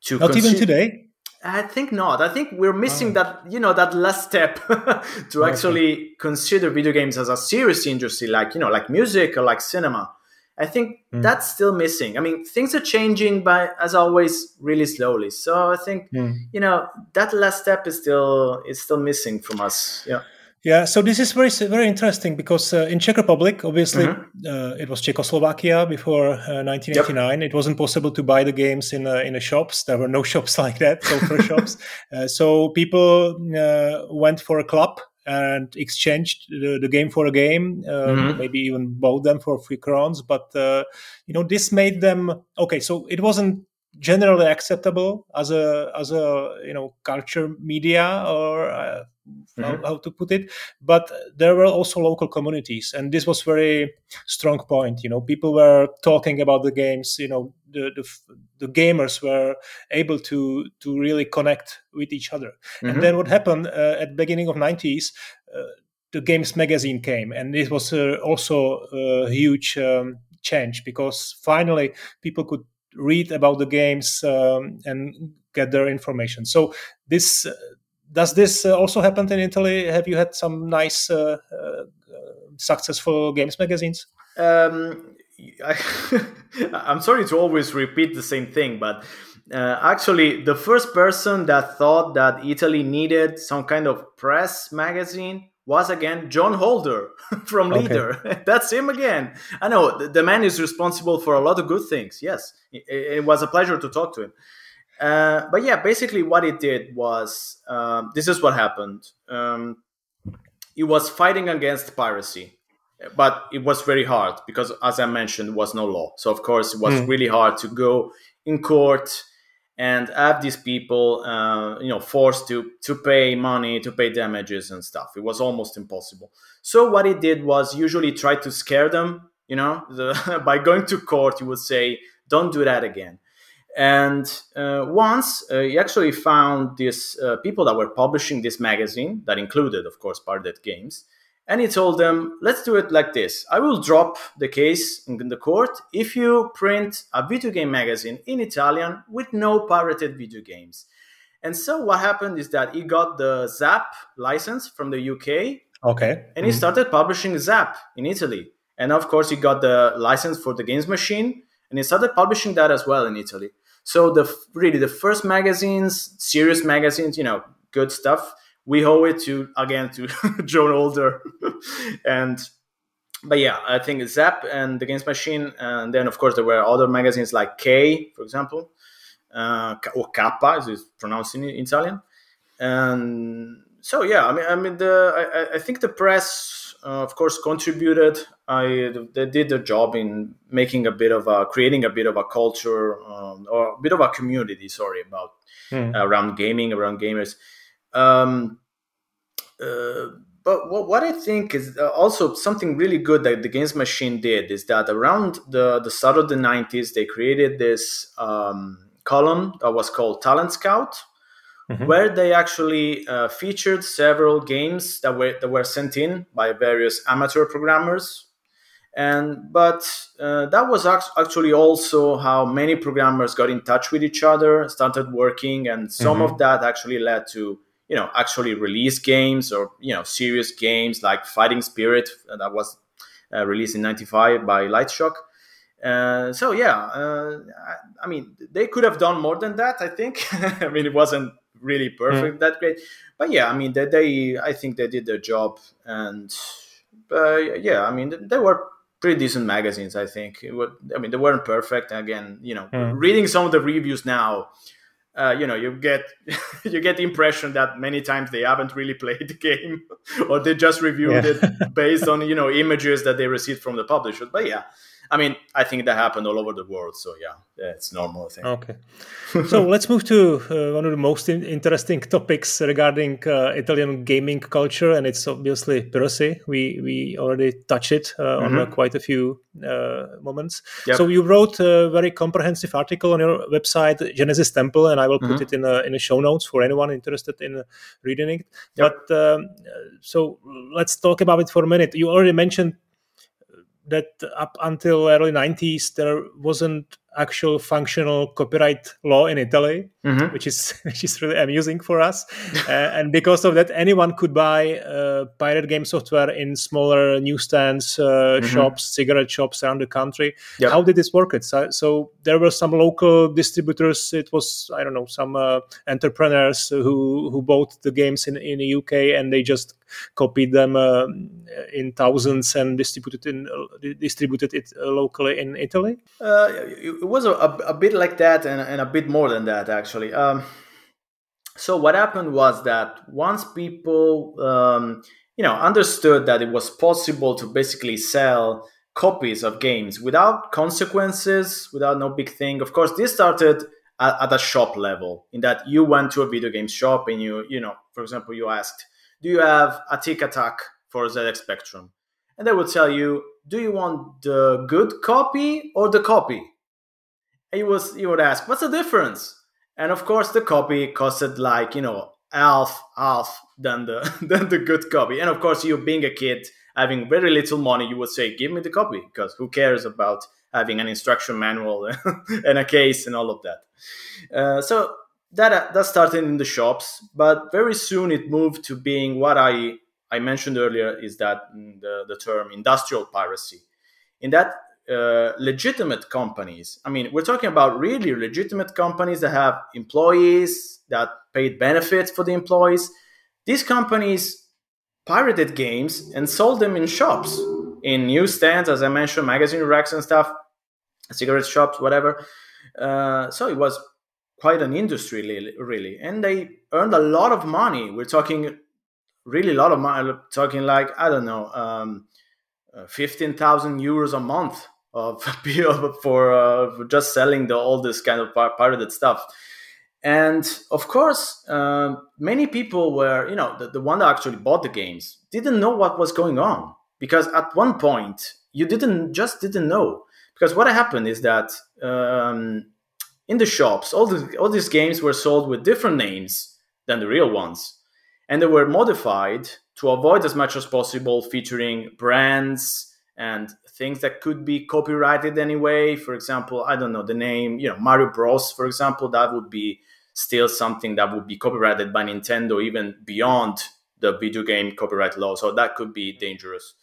to not even today I think not. I think we're missing oh. that, you know, that last step to okay. actually consider video games as a serious industry, like, you know, like music or like cinema. I think mm. that's still missing. I mean, things are changing, but as always, really slowly. So I think, mm. you know, that last step is still is still missing from us. Yeah. Yeah, so this is very very interesting because uh, in Czech Republic, obviously, mm-hmm. uh, it was Czechoslovakia before uh, 1989. Yep. It wasn't possible to buy the games in uh, in the shops. There were no shops like that, software shops. Uh, so people uh, went for a club and exchanged the, the game for a game. Mm-hmm. Maybe even bought them for free crowns. But you know, this made them okay. So it wasn't generally acceptable as a as a you know culture media or uh, mm-hmm. how, how, to put it but there were also local communities and this was very strong point you know people were talking about the games you know the the, the gamers were able to to really connect with each other mm-hmm. and then what happened uh, at the beginning of 90s uh, the games magazine came and this was uh, also a huge um, change because finally people could read about the games um, and get their information. So this uh, does this uh, also happen in Italy? Have you had some nice, uh, uh successful games magazines? Um, I, am sorry to always repeat the same thing, but uh, actually, the first person that thought that Italy needed some kind of press magazine was again John Holder from okay. Leader. That's him again. I know the, man is responsible for a lot of good things. Yes, it, it was a pleasure to talk to him. Uh, but yeah, basically what it did was um, this is what happened. Um, it was fighting against piracy, but it was very hard because, as I mentioned, was no law. So of course, it was mm. really hard to go in court and have these people uh, you know forced to to pay money to pay damages and stuff. It was almost impossible. So what he did was usually try to scare them you know the, by going to court he would say don't do that again. And uh, once uh, he actually found these uh, people that were publishing this magazine that included of course Pardet games and he told them, let's do it like this. I will drop the case in the court if you print a video game magazine in Italian with no pirated video games. And so what happened is that he got the Zap license from the UK. Okay. And he mm-hmm. started publishing Zap in Italy. And of course, he got the license for the Games Machine and he started publishing that as well in Italy. So the really the first magazines, serious magazines, you know, good stuff we owe it to again to John Holder, and but yeah, I think Zap and the Games Machine, and then of course there were other magazines like K, for example, uh, or Kappa, as it's pronounced in Italian, and so yeah, I mean, I mean, the I, I think the press, uh, of course, contributed. I they did their job in making a bit of a creating a bit of a culture um, or a bit of a community. Sorry about mm. around gaming, around gamers. Um, uh, but what, what I think is uh, also something really good that the Games Machine did is that around the, the start of the 90s, they created this um, column that was called Talent Scout, mm-hmm. where they actually uh, featured several games that were, that were sent in by various amateur programmers and but uh, that was actually also how many programmers got in touch with each other started working and some mm-hmm. of that actually led to you know actually release games or you know serious games like Fighting Spirit uh, that was uh, released in '95 by Lightshock. Uh, so yeah, uh, I, I, mean they could have done more than that. I think. I mean it wasn't really perfect mm. that great, but yeah, I mean they, they I think they did their job and yeah, I mean they were pretty decent magazines. I think. Would, I mean they weren't perfect. Again, you know, mm. reading some of the reviews now uh, you know you get you get the impression that many times they haven't really played the game or they just reviewed yeah. it based on you know images that they received from the publishers but yeah I mean, I think that happened all over the world. So yeah, yeah it's normal thing. Okay. so let's move to uh, one of the most in- interesting topics regarding uh, Italian gaming culture, and it's obviously piracy. We we already touched it uh, mm-hmm. on quite a few uh, moments. Yep. So you wrote a very comprehensive article on your website, Genesis Temple, and I will put mm-hmm. it in a, in the show notes for anyone interested in reading it. Yep. But um, so let's talk about it for a minute. You already mentioned that up until early 90s there wasn't actual functional copyright law in Italy, mm-hmm. which is which is really amusing for us. uh, and because of that, anyone could buy uh, pirate game software in smaller newsstands, uh, mm-hmm. shops, cigarette shops around the country. Yep. How did this work? It so, so, there were some local distributors. It was I don't know some uh, entrepreneurs who who bought the games in in the UK and they just copied them uh, in thousands and distributed in distributed it locally in Italy? it was a, a, bit like that, and, and, a bit more than that, actually. Um, so what happened was that once people um, you know understood that it was possible to basically sell copies of games without consequences without no big thing of course this started at, at a shop level in that you went to a video game shop and you you know for example you asked do you have Atic Atac for zx spectrum? And they would tell you do you want the good copy or the copy? And you was you would ask what's the difference? And of course the copy costed like you know half half than the than the good copy. And of course you being a kid having very little money you would say give me the copy because who cares about having an instruction manual and a case and all of that? Uh, so that that started in the shops but very soon it moved to being what i i mentioned earlier is that mm, the, the term industrial piracy in that uh, legitimate companies. I mean, we're talking about really legitimate companies that have employees that paid benefits for the employees. These companies pirated games and sold them in shops, in newsstands, as I mentioned, magazine racks and stuff, cigarette shops, whatever. Uh, so it was quite an industry, really, and they earned a lot of money. We're talking really a lot of money. Talking like I don't know. Um, uh, 15,000 euros a month of for, uh, just selling the all this kind of pirated stuff and of course uh, many people were you know the, the one that actually bought the games didn't know what was going on because at one point you didn't just didn't know because what happened is that um, in the shops all the all these games were sold with different names than the real ones and they were modified to avoid as much as possible featuring brands and things that could be copyrighted anyway. For example, I don't know the name, you know, Mario Bros. For example, that would be still something that would be copyrighted by Nintendo, even beyond the video game copyright law. So that could be dangerous.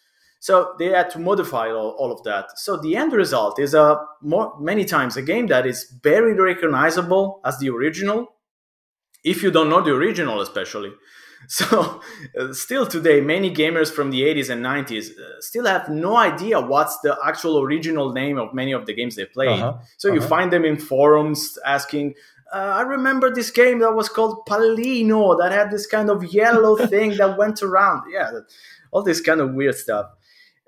So they had to modify all, all of that. So the end result is a more many times a game that is very recognizable as the original. If you don't know the original, especially, So, uh, still today, many gamers from the 80s and 90s uh, still have no idea what's the actual original name of many of the games they played. Uh-huh. So, uh-huh. you find them in forums asking, uh, I remember this game that was called Pallino that had this kind of yellow thing that went around. Yeah, all this kind of weird stuff.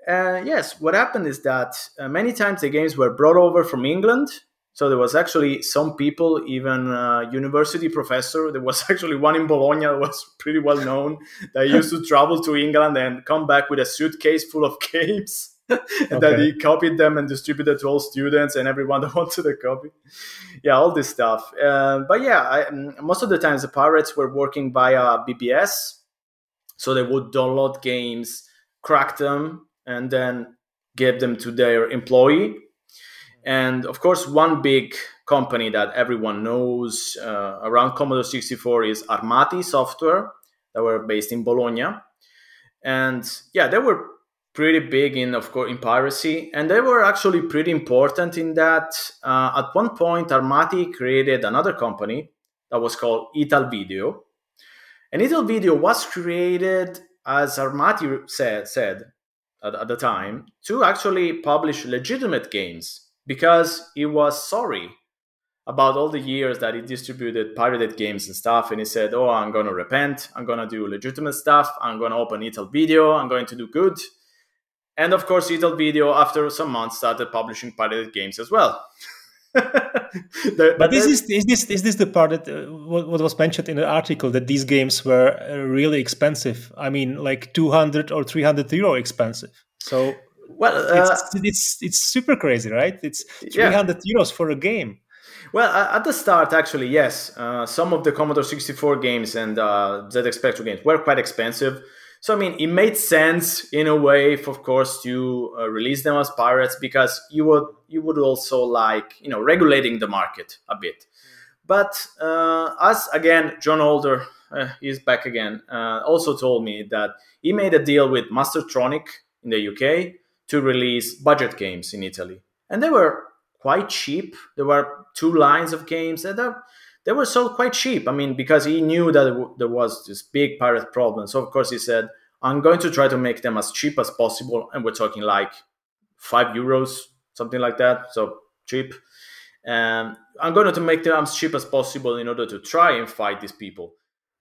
Uh, yes, what happened is that uh, many times the games were brought over from England so there was actually some people, even a university professor. There was actually one in Bologna that was pretty well known that used to travel to England and come back with a suitcase full of games. and okay. he copied them and distributed to all students and everyone that wanted a copy. Yeah, all this stuff. Uh, but yeah, I, mm, most of the times the pirates were working via BBS, so they would download games, crack them, and then give them to their employee and of course, one big company that everyone knows uh, around Commodore 64 is Armati Software, that were based in Bologna. And yeah, they were pretty big in, of course, in piracy, and they were actually pretty important in that. Uh, at one point, Armati created another company that was called Ital Video, and Ital Video was created, as Armati said, said at, at the time, to actually publish legitimate games because he was sorry about all the years that he distributed pirated games and stuff. And he said, Oh, I'm going to repent. I'm going to do legitimate stuff. I'm going to open Ital Video. I'm going to do good. And of course, Ital Video, after some months, started publishing pirated games as well. the, but this is, is this is this the part that uh, what, what, was mentioned in the article that these games were uh, really expensive? I mean, like two hundred or three hundred euro expensive. So well, uh, it's, it's, it's super crazy, right? It's 300 yeah. euros for a game. Well, at the start, actually, yes. Uh, some of the Commodore 64 games and uh, ZX Spectrum games were quite expensive. So, I mean, it made sense in a way, of course, to uh, release them as pirates because you would you would also like you know regulating the market a bit. But uh, as again, John Holder, uh, he's back again, uh, also told me that he made a deal with Mastertronic in the UK to release budget games in Italy. And they were quite cheap. There were two lines of games and they were sold quite cheap. I mean, because he knew that there was this big pirate problem. So, of course, he said, I'm going to try to make them as cheap as possible, and we're talking like five euros, something like that. So cheap. And I'm going to make them as cheap as possible in order to try and fight these people.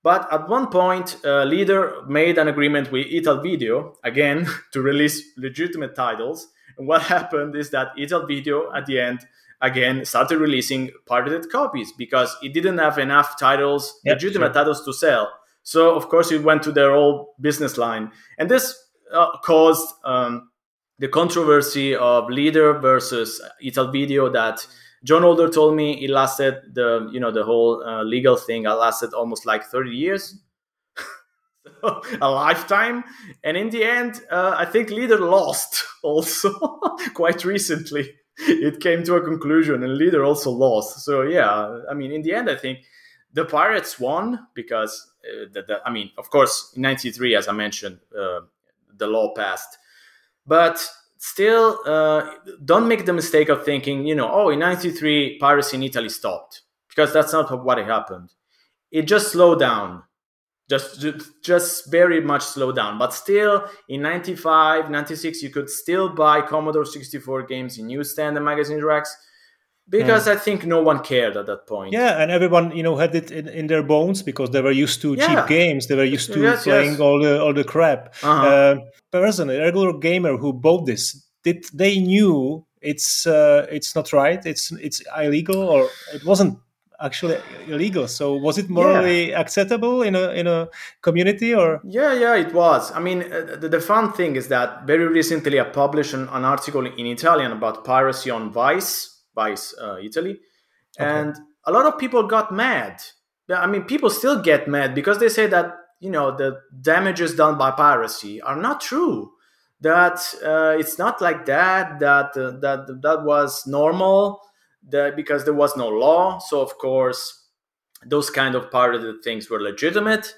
But at one point, a leader made an agreement with Ital Video again to release legitimate titles. And what happened is that Ital Video at the end again started releasing pirated copies because it didn't have enough titles, yep, legitimate sure. titles to sell. So of course it went to their old business line, and this uh, caused um, the controversy of Leader versus Ital Video that John Holder told me it lasted the you know the whole uh, legal thing. It lasted almost like thirty years, a lifetime. And in the end, uh, I think Leader lost also quite recently. It came to a conclusion, and Leader also lost. So yeah, I mean, in the end, I think the Pirates won because uh, the, the, I mean, of course, in '93, as I mentioned, uh, the law passed, but still, uh, don't make the mistake of thinking, you know, oh, in '93, piracy in Italy stopped because that's not what happened. It just slowed down, just just very much slowed down. But still, in '95, '96, you could still buy Commodore 64 games in newsstand and magazine racks because yeah. I think no one cared at that point. Yeah, and everyone you know had it in, in their bones because they were used to yeah. cheap games. They were used to yes, playing yes. all the all the crap. Uh-huh. Uh, person, a regular gamer who bought this, did they knew it's uh, it's not right? It's it's illegal or it wasn't actually illegal. So was it morally yeah. acceptable in a in a community or? Yeah, yeah, it was. I mean, uh, the, the, fun thing is that very recently I published an, an article in Italian about piracy on Vice Vice uh, Italy, okay. and a lot of people got mad. I mean, people still get mad because they say that you know the damages done by piracy are not true. That uh, it's not like that. That uh, that that was normal. That because there was no law, so of course those kind of pirated things were legitimate.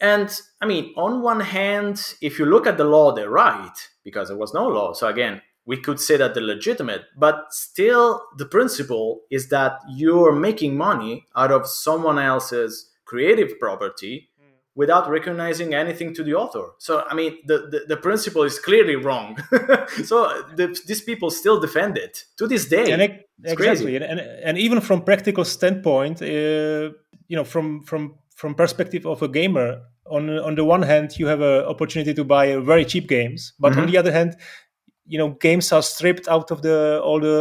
And I mean, on one hand, if you look at the law, they're right because there was no law. So again, we could say that they're legitimate, but still the principle is that you're making money out of someone else's creative property. Without recognizing anything to the author. So, I mean, the, the, the principle is clearly wrong. so, the, these people still defend it to this day. And it, exactly. And, and, and, even from practical standpoint, uh, you know, from, from, from perspective of a gamer, on, on the one hand, you have an opportunity to buy very cheap games, but mm-hmm. on the other hand, you know games are stripped out of the all the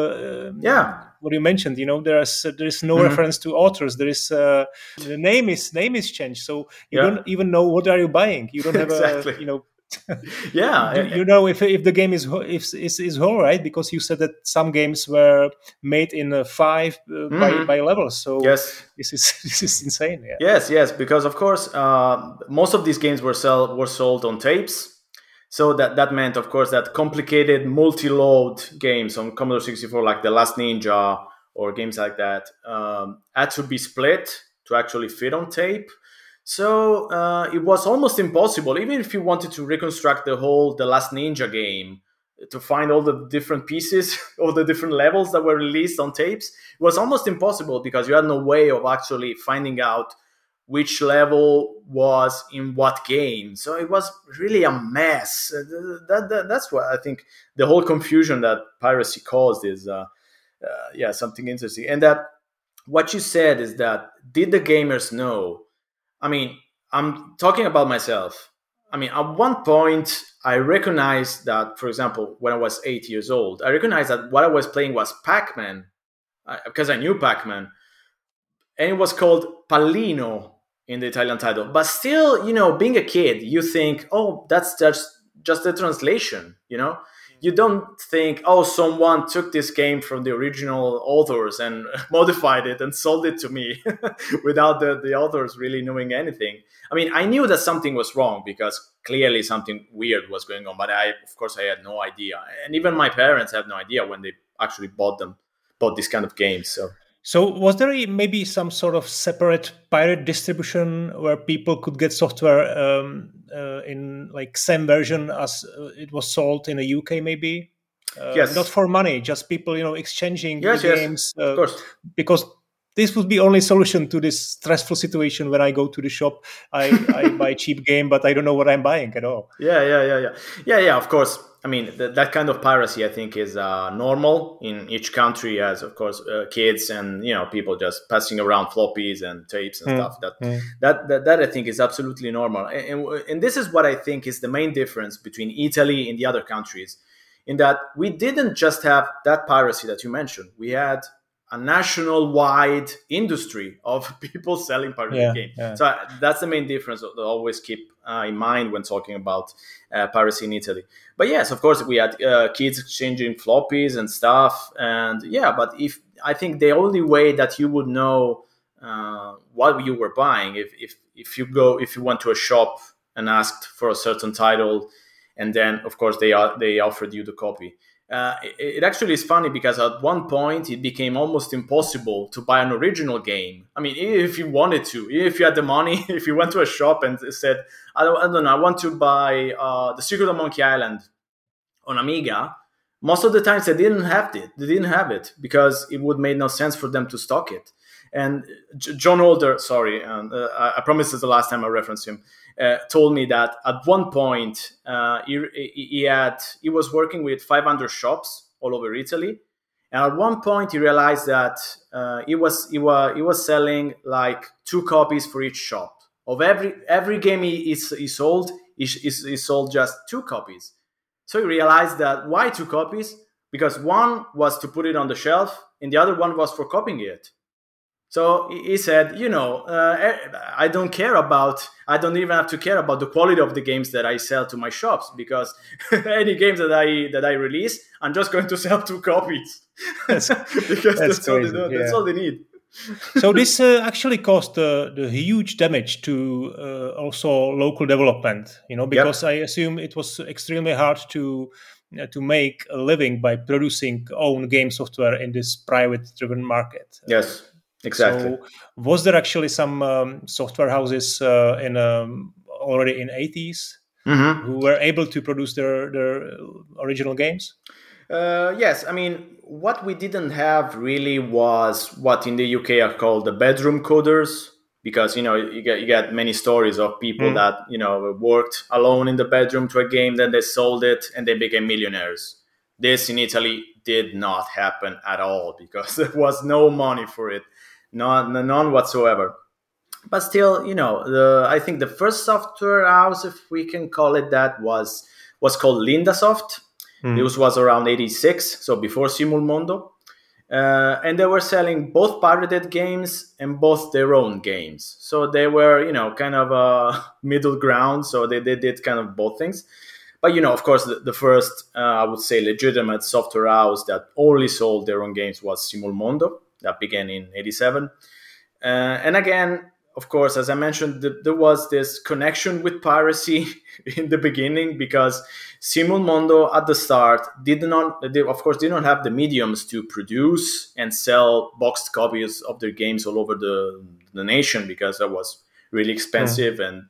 uh, yeah what you mentioned you know there's uh, there is no mm-hmm. reference to authors there is uh, the name is name is changed so you yeah. don't even know what are you buying you don't have exactly. a you know yeah you, you, know if, if the game is if is, is whole right because you said that some games were made in uh, five uh, mm-hmm. by, by levels so yes this is this is insane yeah. yes yes because of course uh, most of these games were sell were sold on tapes so that, that meant, of course, that complicated multi-load games on Commodore 64, like The Last Ninja or games like that, um, had to be split to actually fit on tape. So uh, it was almost impossible, even if you wanted to reconstruct the whole The Last Ninja game, to find all the different pieces, all the different levels that were released on tapes. It was almost impossible because you had no way of actually finding out which level was in what game. So it was really a mess. Uh, that, that, that's what I think the whole confusion that piracy caused is, uh, uh, yeah, something interesting. And that what you said is that did the gamers know? I mean, I'm talking about myself. I mean, at one point, I recognized that, for example, when I was eight years old, I recognized that what I was playing was Pac Man because I knew Pac Man. And it was called Pallino in the Italian title. But still, you know, being a kid, you think, oh, that's just just the translation, you know? Mm. You don't think, oh, someone took this game from the original authors and modified it and sold it to me without the, the authors really knowing anything. I mean, I knew that something was wrong because clearly something weird was going on, but I, of course, I had no idea. And even my parents had no idea when they actually bought them, bought this kind of games. So so, was there maybe some sort of separate pirate distribution where people could get software um, uh, in like same version as uh, it was sold in the UK, maybe? Uh, yes. Not for money, just people, you know, exchanging yes, yes, games. of uh, course. Because this would be only solution to this stressful situation when I go to the shop. I, I buy cheap game, but I don't know what I'm buying at all. Yeah, yeah, yeah, yeah, yeah, yeah. Of course, I mean th- that kind of piracy. I think is uh, normal in each country, as of course uh, kids and you know people just passing around floppies and tapes and mm. stuff. That, mm. that that that I think is absolutely normal, and, and and this is what I think is the main difference between Italy and the other countries, in that we didn't just have that piracy that you mentioned. We had a national wide industry of people selling pirated yeah, games. Yeah. So that's the main difference to always keep uh, in mind when talking about uh, piracy in Italy. But yes, of course, we had uh, kids exchanging floppies and stuff. And yeah, but if I think the only way that you would know uh, what you were buying, if, if, if you go, if you went to a shop and asked for a certain title, and then of course they, are, they offered you the copy uh, it, actually is funny because at one point it became almost impossible to buy an original game. I mean, if you wanted to, if you had the money, if you went to a shop and said, I don't, I don't know, I want to buy uh, The Secret of Monkey Island on Amiga, most of the times they didn't have it. They didn't have it because it would make no sense for them to stock it. And J- John Holder, sorry, uh, I, promise it's the last time I reference him uh, told me that at one point uh, he, he had he was working with 500 shops all over Italy, and at one point he realized that uh, he was he was he was selling like two copies for each shop of every every game he, he, he sold. He, he sold just two copies. So he realized that why two copies? Because one was to put it on the shelf, and the other one was for copying it. So he said, you know, uh, eh, I don't care about, I don't even have to care about the quality of the games that I sell to my shops because any games that I that I release, I'm just going to sell two copies because that's, that's, all, they, yeah. that's all they need. so this uh, actually caused uh, the huge damage to uh, also local development, you know, because yep. I assume it was extremely hard to uh, to make a living by producing own game software in this private driven market. Yes Exactly. So was there actually some um, software houses uh, in um, already in 80s mm-hmm. who were able to produce their their original games? Uh, yes, I mean what we didn't have really was what in the UK are called the bedroom coders because you know you get you get many stories of people mm. that you know worked alone in the bedroom to a game then they sold it and they became millionaires this in italy did not happen at all because there was no money for it none, none whatsoever. But still, you know, the I think the first software house, if we can call it that, was was called Lindasoft. Mm. It was, around '86, so before Simulmondo. Uh, and they were selling both pirated games and both their own games. So they were, you know, kind of a middle ground. So they, they did kind of both things. But you know, of course, the, the first, uh, I would say, legitimate software house that only sold their own games was Simulmondo that began in 87. Uh, and again, of course, as I mentioned, th- there was this connection with piracy in the beginning because Simulmondo at the start did not, they, of course, did not have the mediums to produce and sell boxed copies of their games all over the, the nation because that was really expensive mm. and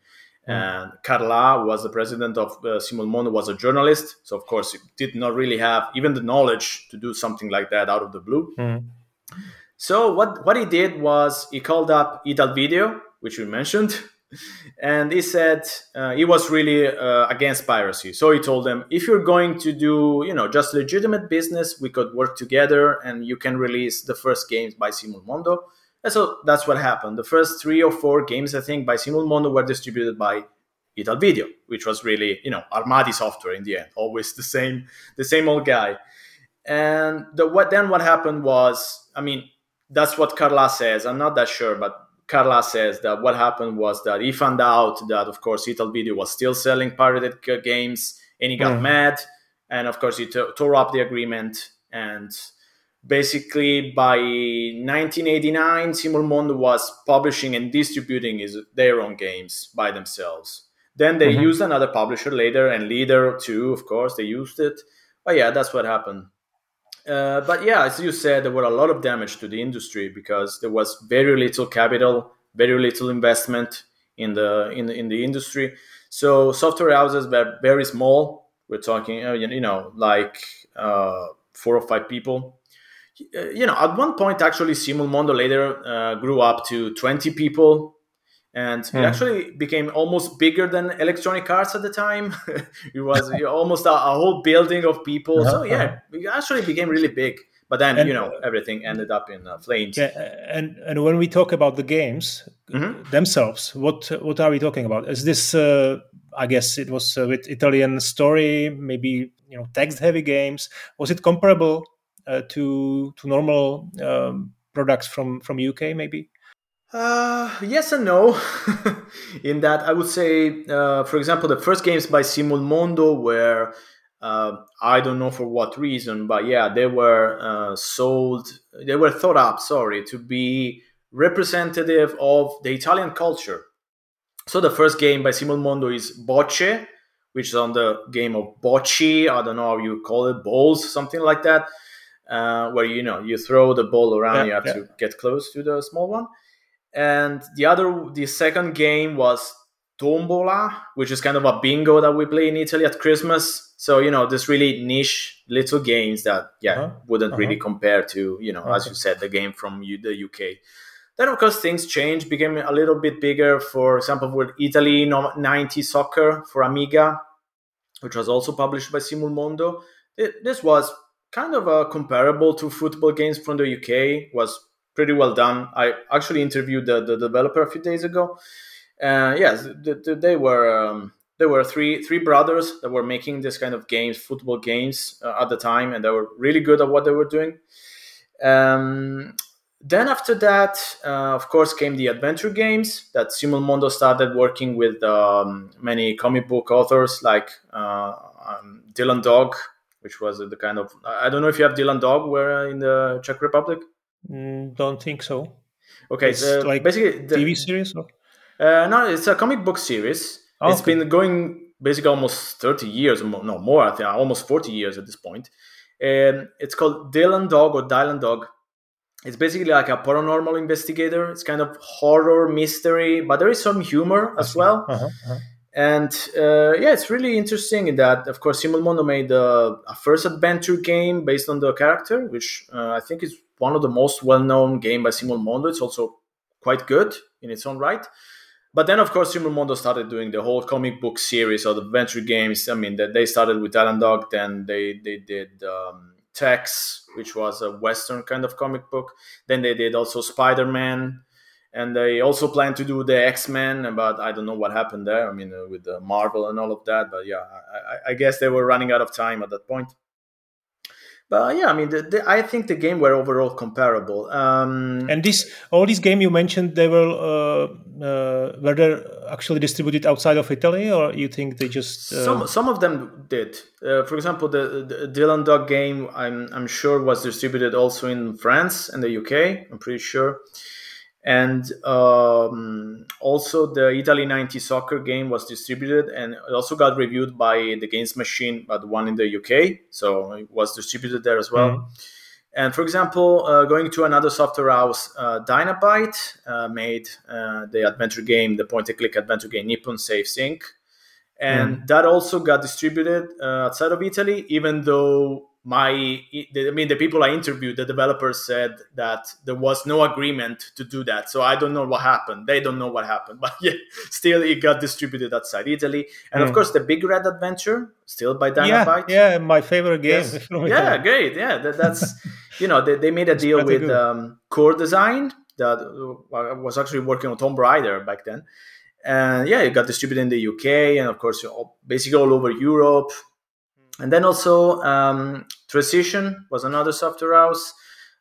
and Carla was the president of uh, Simulmondo was a journalist so of course he did not really have even the knowledge to do something like that out of the blue mm. So what what he did was he called up Ital Video, which we mentioned, and he said uh, he was really uh, against piracy. So he told them, if you're going to do you know just legitimate business, we could work together, and you can release the first games by Simulmondo. And so that's what happened. The first three or four games, I think, by Simulmondo were distributed by Ital Video, which was really you know Armadi software in the end, always the same the same old guy. And the, what then what happened was, I mean, that's what Carla says. I'm not that sure, but Carla says that what happened was that he found out that, of course, Ital Video was still selling pirated games, and he got mm. mad, and of course, he t- tore up the agreement. And basically, by 1989, Simulmondo was publishing and distributing his, their own games by themselves. Then they mm-hmm. used another publisher later, and Leader too, of course, they used it. But yeah, that's what happened. Uh, but yeah, as you said, there were a lot of damage to the industry because there was very little capital, very little investment in the in the, in the industry. So software houses were very small. We're talking, uh, you know, like uh, four or five people. you know, at one point, actually, Simulmondo later uh, grew up to 20 people. And it actually became almost bigger than Electronic Arts at the time. it was almost a, a, whole building of people. Uh-huh. So, yeah, it actually became really big but then and, you know everything ended up in uh, flames yeah, and and when we talk about the games mm-hmm. themselves what what are we talking about is this uh, i guess it was uh, with italian story maybe you know text heavy games was it comparable uh, to to normal um, products from from uk maybe uh, yes and no. in that, I would say, uh, for example, the first games by Simulmondo were uh, I don't know for what reason, but yeah, they were uh, sold, they were thought up, sorry, to be representative of the Italian culture. So the first game by Simulmondo is Bocce, which is on the game of bocce. I don't know how you call it, balls, something like that, uh, where you know you throw the ball around, yeah, you have yeah. to get close to the small one. And the other, the second game was Tombola, which is kind of a bingo that we play in Italy at Christmas. So you know, this really niche little games that yeah uh-huh. wouldn't uh-huh. really compare to you know, okay. as you said, the game from the UK. Then of course things changed, became a little bit bigger. For example, with Italy 90 Soccer for Amiga, which was also published by Simulmondo. This was kind of a comparable to football games from the UK. Was pretty well done. I actually interviewed the, the developer a few days ago uh, yes, they were um, there were three three brothers that were making this kind of games, football games uh, at the time, and they were really good at what they were doing. Um, then after that, uh, of course, came the adventure games that Simulmondo started working with um, many comic book authors like uh, um, Dylan Dog, which was the kind of I don't know if you have Dylan Dog where in the Czech Republic. Mm, don't think so. Okay, it's so like basically the, TV series. Or? Uh, no, it's a comic book series. Oh, it's okay. been going basically almost 30 years, no more, I think almost 40 years at this point. And it's called Dylan Dog or Dylan Dog. It's basically like a paranormal investigator. It's kind of horror mystery, but there is some humor as well. Uh-huh, uh-huh. And uh, yeah, it's really interesting in that, of course, Simulmondo made uh, a first adventure game based on the character, which uh, I think is one of the most well-known game by Simulmondo. It's also quite good in its own right. But then, of course, Simulmondo started doing the whole comic book series of adventure games. I mean, that they started with Dylan Dog, then they they did um, Tex, which was a Western kind of comic book. Then they did also Spider Man, and they also planned to do the X Men, but I don't know what happened there. I mean, uh, with the Marvel and all of that. But yeah, I, I guess they were running out of time at that point. But yeah, I mean, the, the, I think the game were overall comparable. Um, and this, all these games you mentioned, they were uh, uh, were they actually distributed outside of Italy, or you think they just uh... some some of them did. Uh, for example, the, the Dylan Dog game, I'm I'm sure was distributed also in France and the UK. I'm pretty sure and um, also the Italy 90 soccer game was distributed and it also got reviewed by the Games Machine, but the one in the UK, so it was distributed there as well. Mm-hmm. And for example, uh, going to another software house, uh, Dynabyte uh, made uh, the adventure game, the point-and-click adventure game Nippon Safes Inc, and mm. that also got distributed uh, outside of Italy, even though my i mean the people i interviewed the developers said that there was no agreement to do that so i don't know what happened they don't know what happened but yeah still it got distributed outside italy and mm. of hmm. course the big red adventure still by Dynabyte. yeah, yeah my favorite game yes. yeah great yeah that, that's you know they, they made a deal with um, core design that uh, was actually working on tomb raider back then and yeah it got distributed in the uk and of course basically all over europe and then also um, Trecision was another software house.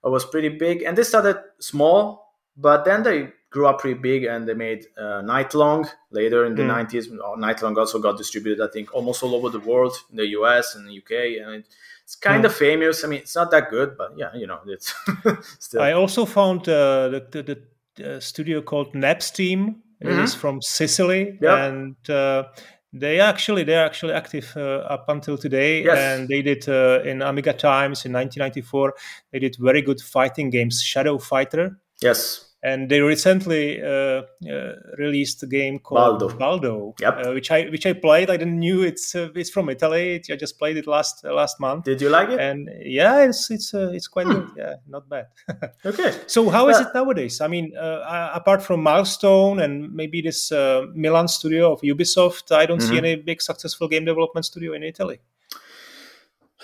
It was pretty big, and they started small, but then they grew up pretty big, and they made uh, Nightlong later in the mm. 90s. Nightlong also got distributed, I think, almost all over the world, in the US and the UK, and it, it's kind mm. of famous. I mean, it's not that good, but yeah, you know, it's still. I also found uh, the, the, the uh, studio called Napsteam. It mm-hmm. is from Sicily, yep. and uh, they actually they're actually active uh, up until today, yes. and they did uh, in Amiga times in 1994. They did very good fighting games, Shadow Fighter. Yes. And they recently uh, uh, released a game called Baldo. Baldo, Yep. uh, which I which I played. I didn't knew it's uh, it's from Italy. I just played it last uh, last month, Did you like it? and yeah, it's it's uh, it's quite good. Yeah, not bad. okay. so how is it nowadays? I mean, apart from Milestone and maybe this uh, Milan studio of Ubisoft, I don't see Mhm. any big successful game development studio in Italy.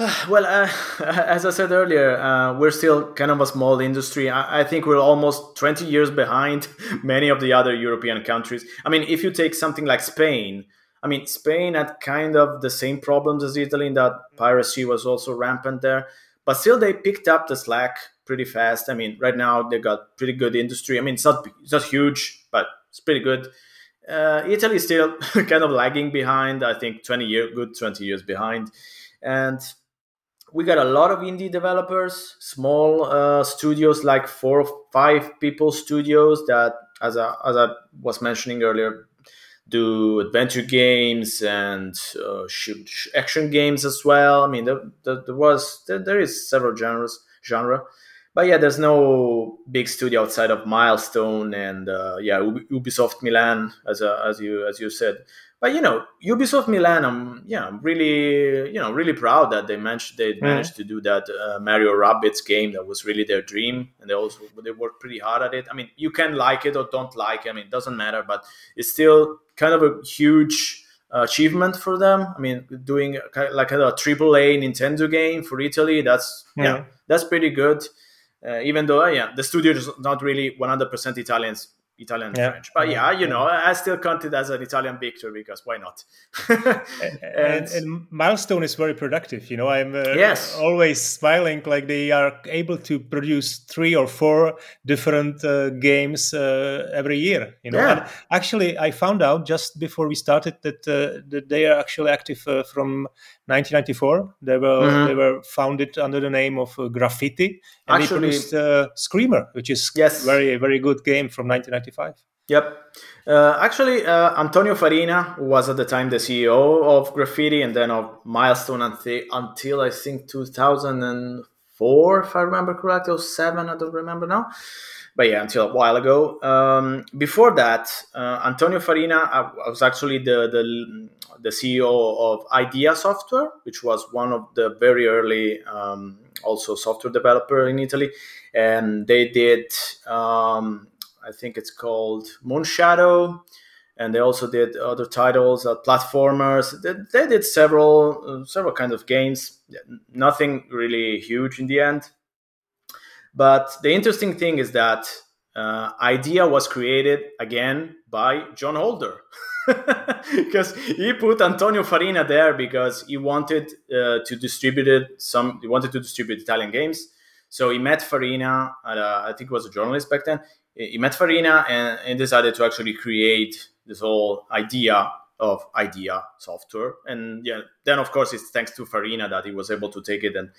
Well, uh, as I said earlier, uh, we're still kind of a small industry. I, I think we're almost 20 years behind many of the other European countries. I mean, if you take something like Spain, I mean, Spain had kind of the same problems as Italy in that piracy was also rampant there, but still they picked up the slack pretty fast. I mean, right now they got pretty good industry. I mean, it's not it's not huge, but it's pretty good. Uh, Italy is still kind of lagging behind. I think 20 year good 20 years behind, and we got a lot of indie developers, small uh, studios like four or five people studios that, as I, as I was mentioning earlier, do adventure games and uh, shoot, action games as well. I mean, there, there, there was there, there is several genres genre, but yeah, there's no big studio outside of Milestone and uh, yeah, Ubisoft Milan, as a, as you as you said. But you know, Ubisoft Milan, I'm yeah, I'm really you know really proud that they managed they managed to do that uh, Mario Rabbids game that was really their dream, and they also they worked pretty hard at it. I mean, you can like it or don't like it. I mean, it doesn't matter, but it's still kind of a huge uh, achievement for them. I mean, doing like a triple A Nintendo game for Italy, that's yeah, Yeah. that's pretty good. Uh, even though uh, yeah, the studio is not really 100% Italians. Italian Yeah. French, but yeah, you know, I still count it as an Italian victory because why not? and, and milestone is very productive you know i'm uh, Yes. always smiling like they are able to produce three or four different uh, games uh, every year you know Yeah. and actually i found out just before we started that, uh, that they are actually active uh, from 1994 they were Mhm. they were founded under the name of uh, graffiti and Actually- they produced uh, screamer which is Yes. very very good game from 1995 Yep. Uh, actually, uh, Antonio Farina was at the time the CEO of Graffiti and then of Milestone until, until I think 2004, if I remember correctly, or seven, I don't remember now. But yeah, until a while ago. Um, before that, uh, Antonio Farina uh, was actually the, the the CEO of Idea Software, which was one of the very early um, also software developer in Italy, and they did. Um, I think it's called Moonshadow, and they also did other titles, uh, platformers. They, they did several uh, several kinds of games. Nothing really huge in the end. But the interesting thing is that uh, Idea was created again by John Holder. because he put Antonio Farina there because he wanted uh, to distribute it some he wanted to distribute Italian games. So he met Farina, at a, I think was a journalist back then. He met Farina and, and decided to actually create this whole idea of idea software. And yeah, then of course it's thanks to Farina that he was able to take it and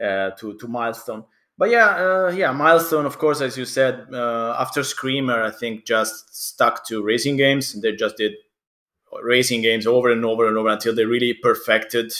uh, to to milestone. But yeah, uh, yeah, milestone. Of course, as you said, uh, after Screamer, I think just stuck to racing games. They just did racing games over and over and over until they really perfected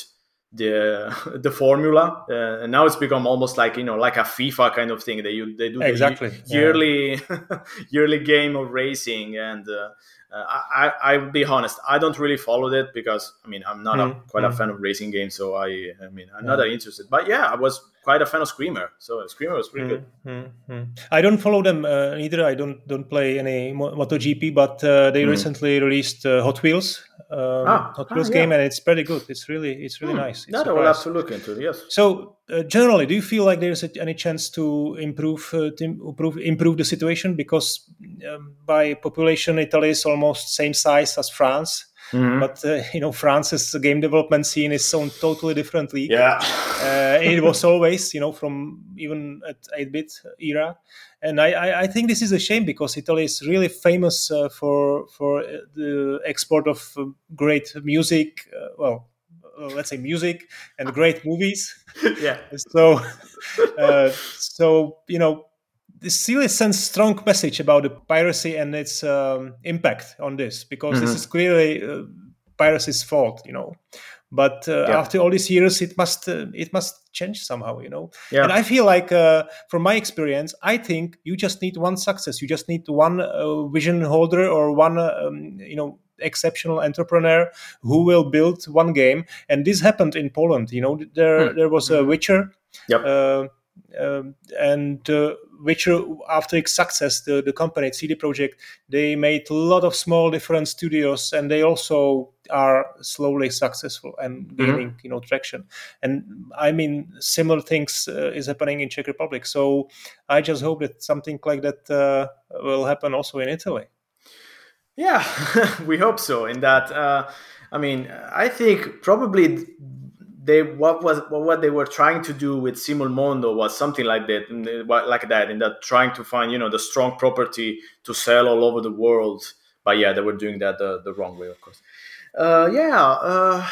the the formula. Uh, and now it's become almost like you know like a FIFA kind of thing. They you they do Exactly, the yeah. yearly yearly game of racing and. Uh, uh, I, I, I'll be honest. I don't really follow it because I mean I'm not a, Mm, quite a mm. fan of racing games, so I I mean I'm not that interested. But yeah, I was quite a fan of Screamer, so Screamer was pretty good. Mm, mm. I don't follow them uh, either. I don't don't play any Mo- MotoGP, but uh, they Mm. recently released uh, Hot Wheels, um, Ah, Hot ah, Wheels yeah. game, and it's pretty good. It's really it's really Hmm, nice. It's That I will have to look into. Yes. So uh, generally, do you feel like there's a, any chance to improve uh, to improve improve the situation because um, by population Italy is almost same size as France, Mhm. but uh, you know France's game development scene is on totally different league. yeah. Uh, it was always, you know, from even at 8-bit era, and I, I, I think this is a shame because Italy is really famous uh, for for uh, the export of uh, great music. Uh, well, let's say music and great movies. yeah. So, uh, so you know, this really sends strong message about the piracy and its um, impact on this because this Mhm. is clearly uh, piracy's fault, you know. But uh, Yeah. after all these years, it must uh, it must change somehow, you know. Yeah. And I feel like, uh, from my experience, I think you just need one success. You just need one uh, vision holder or one, uh, um, you know, exceptional entrepreneur who will build one game. And this happened in Poland. You know, there Hmm. there was a Witcher. Yep. Uh, um, and uh, Witcher, after its success, the, the company CD Projekt, they made a lot of small different studios, and they also are slowly successful and gaining, you know, traction. And I mean, similar things uh, is happening in Czech Republic. So I just hope that something like that uh, will happen also in Italy. Yeah, we hope so. In that, uh, I mean, I think probably they what was what they were trying to do with Simulmondo was something like that, like that, in that trying to find you know the strong property to sell all over the world. But yeah, they were doing that the, the wrong way, of course. Uh, yeah, uh,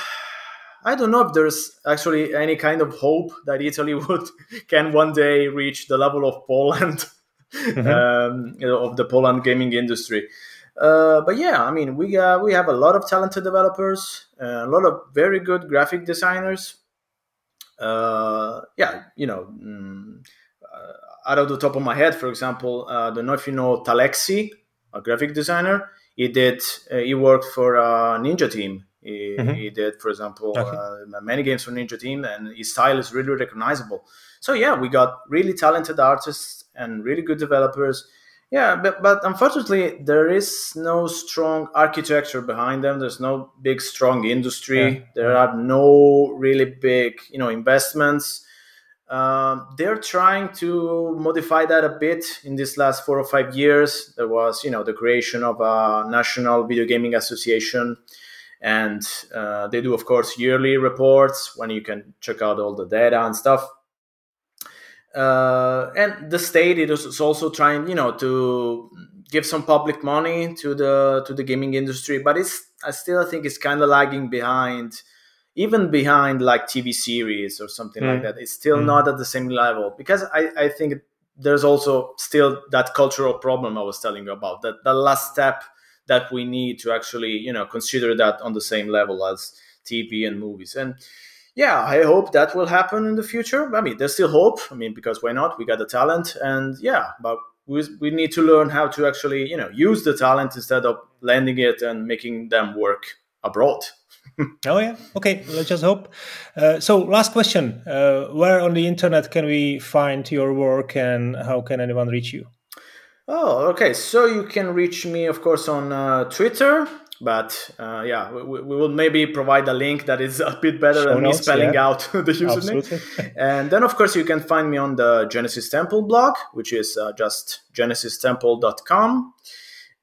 I don't know if there's actually any kind of hope that Italy would can one day reach the level of Poland, um, you know, of the Poland gaming industry. Uh, but yeah, I mean, we uh, we have a lot of talented developers, uh, a lot of very good graphic designers. Uh, yeah, you know, mm, uh, out of the top of my head, for example, uh, I don't know if you know Talexi, a graphic designer. He did. Uh, he worked for uh, Ninja Team. He, Mhm. he did, for example, Okay. uh, many games for Ninja Team, and his style is really recognizable. So yeah, we got really talented artists and really good developers. Yeah, but, but unfortunately, there is no strong architecture behind them. There's no big, strong industry. Yeah. There are no really big, you know, investments. Um, they're trying to modify that a bit in these last four or five years. There was, you know, the creation of a national video gaming association, and uh, they do, of course, yearly reports when you can check out all the data and stuff uh, and the state is also trying you know to give some public money to the to the gaming industry but it's i still think it's kind of lagging behind even behind like tv series or something like Mm. that it's still Mm. not at the same level because i i think there's also still that cultural problem i was telling you about that the last step that we need to actually you know consider that on the same level as tv and movies and yeah, I hope that will happen in the future. I mean, there's still hope. I mean, because why not? We got the talent, and yeah, but we, we need to learn how to actually, you know, use the talent instead of lending it and making them work abroad. Oh yeah. Okay. Let's just hope. Uh, so, last question: uh, Where on the internet can we find your work, and how can anyone reach you? Oh, okay. So you can reach me, of course, on uh, Twitter. But uh, yeah, we, we will maybe provide a link that is a bit better Show than me spelling yeah. out the username. Absolutely. And then, of course, you can find me on the Genesis Temple blog, which is uh, just genesistemple.com.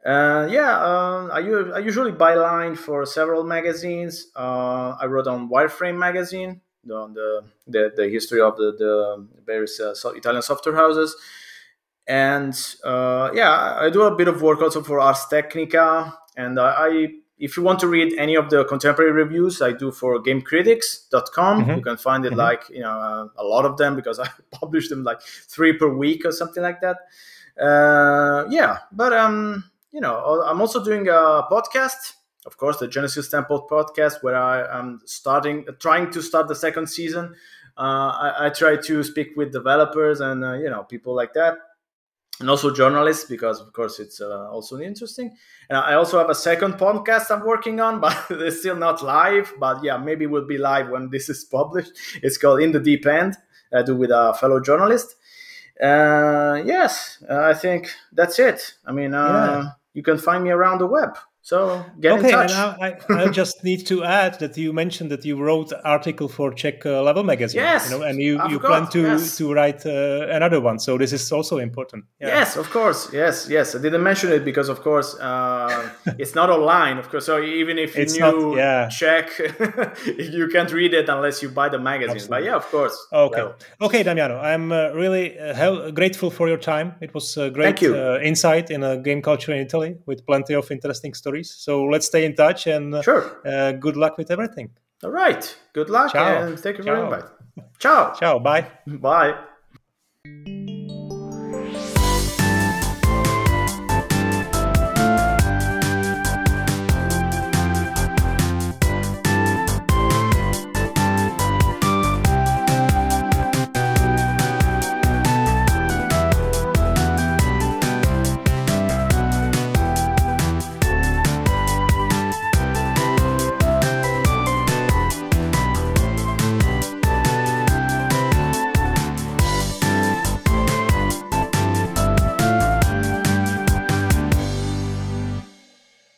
Uh, yeah, uh, I, I usually byline for several magazines. Uh, I wrote on Wireframe magazine on the, the, the history of the, the various uh, so- Italian software houses. And uh, yeah, I do a bit of work also for Ars Technica. And I, I if you want to read any of the contemporary reviews I do for gamecritics.com, Mhm. you can find it Mhm. like, you know, uh, a lot of them because I publish them like three per week or something like that. Uh, yeah, but, um, you know, I'm also doing a podcast, of course, the Genesis Temple podcast, where I am starting, trying to start the second season. Uh, I, I try to speak with developers and, uh, you know, people like that and also journalists because of course it's uh, also interesting. And i also have a second podcast i'm working on but it's still not live. But yeah maybe will be live when this is published. It's called in the deep end i do with a fellow journalist. Uh, yes uh, i think that's it. I mean uh, Yeah. you can find me around the web so get okay, in touch and I, I, I just need to add that you mentioned that you wrote article for Czech uh, Level magazine. Yes, you know, and you, you plan to yes. to write uh, another one. So this is also important. Yeah. Yes, of course. Yes, yes. I didn't mention it because, of course, uh, it's not online. Of course, so even if you It's not- knew yeah. Czech, you can't read it unless you buy the magazine. Absolutely. But yeah, of course. Okay. Well, Okay, Damiano, I'm uh, really uh, grateful for your time. It was a great Uh, insight in uh, game culture in Italy with plenty of interesting stories. So let's stay in touch and uh, sure. uh, good luck with everything. All right. Good luck Ciao. and thank you for the invite. Ciao. Ciao. Bye. Bye.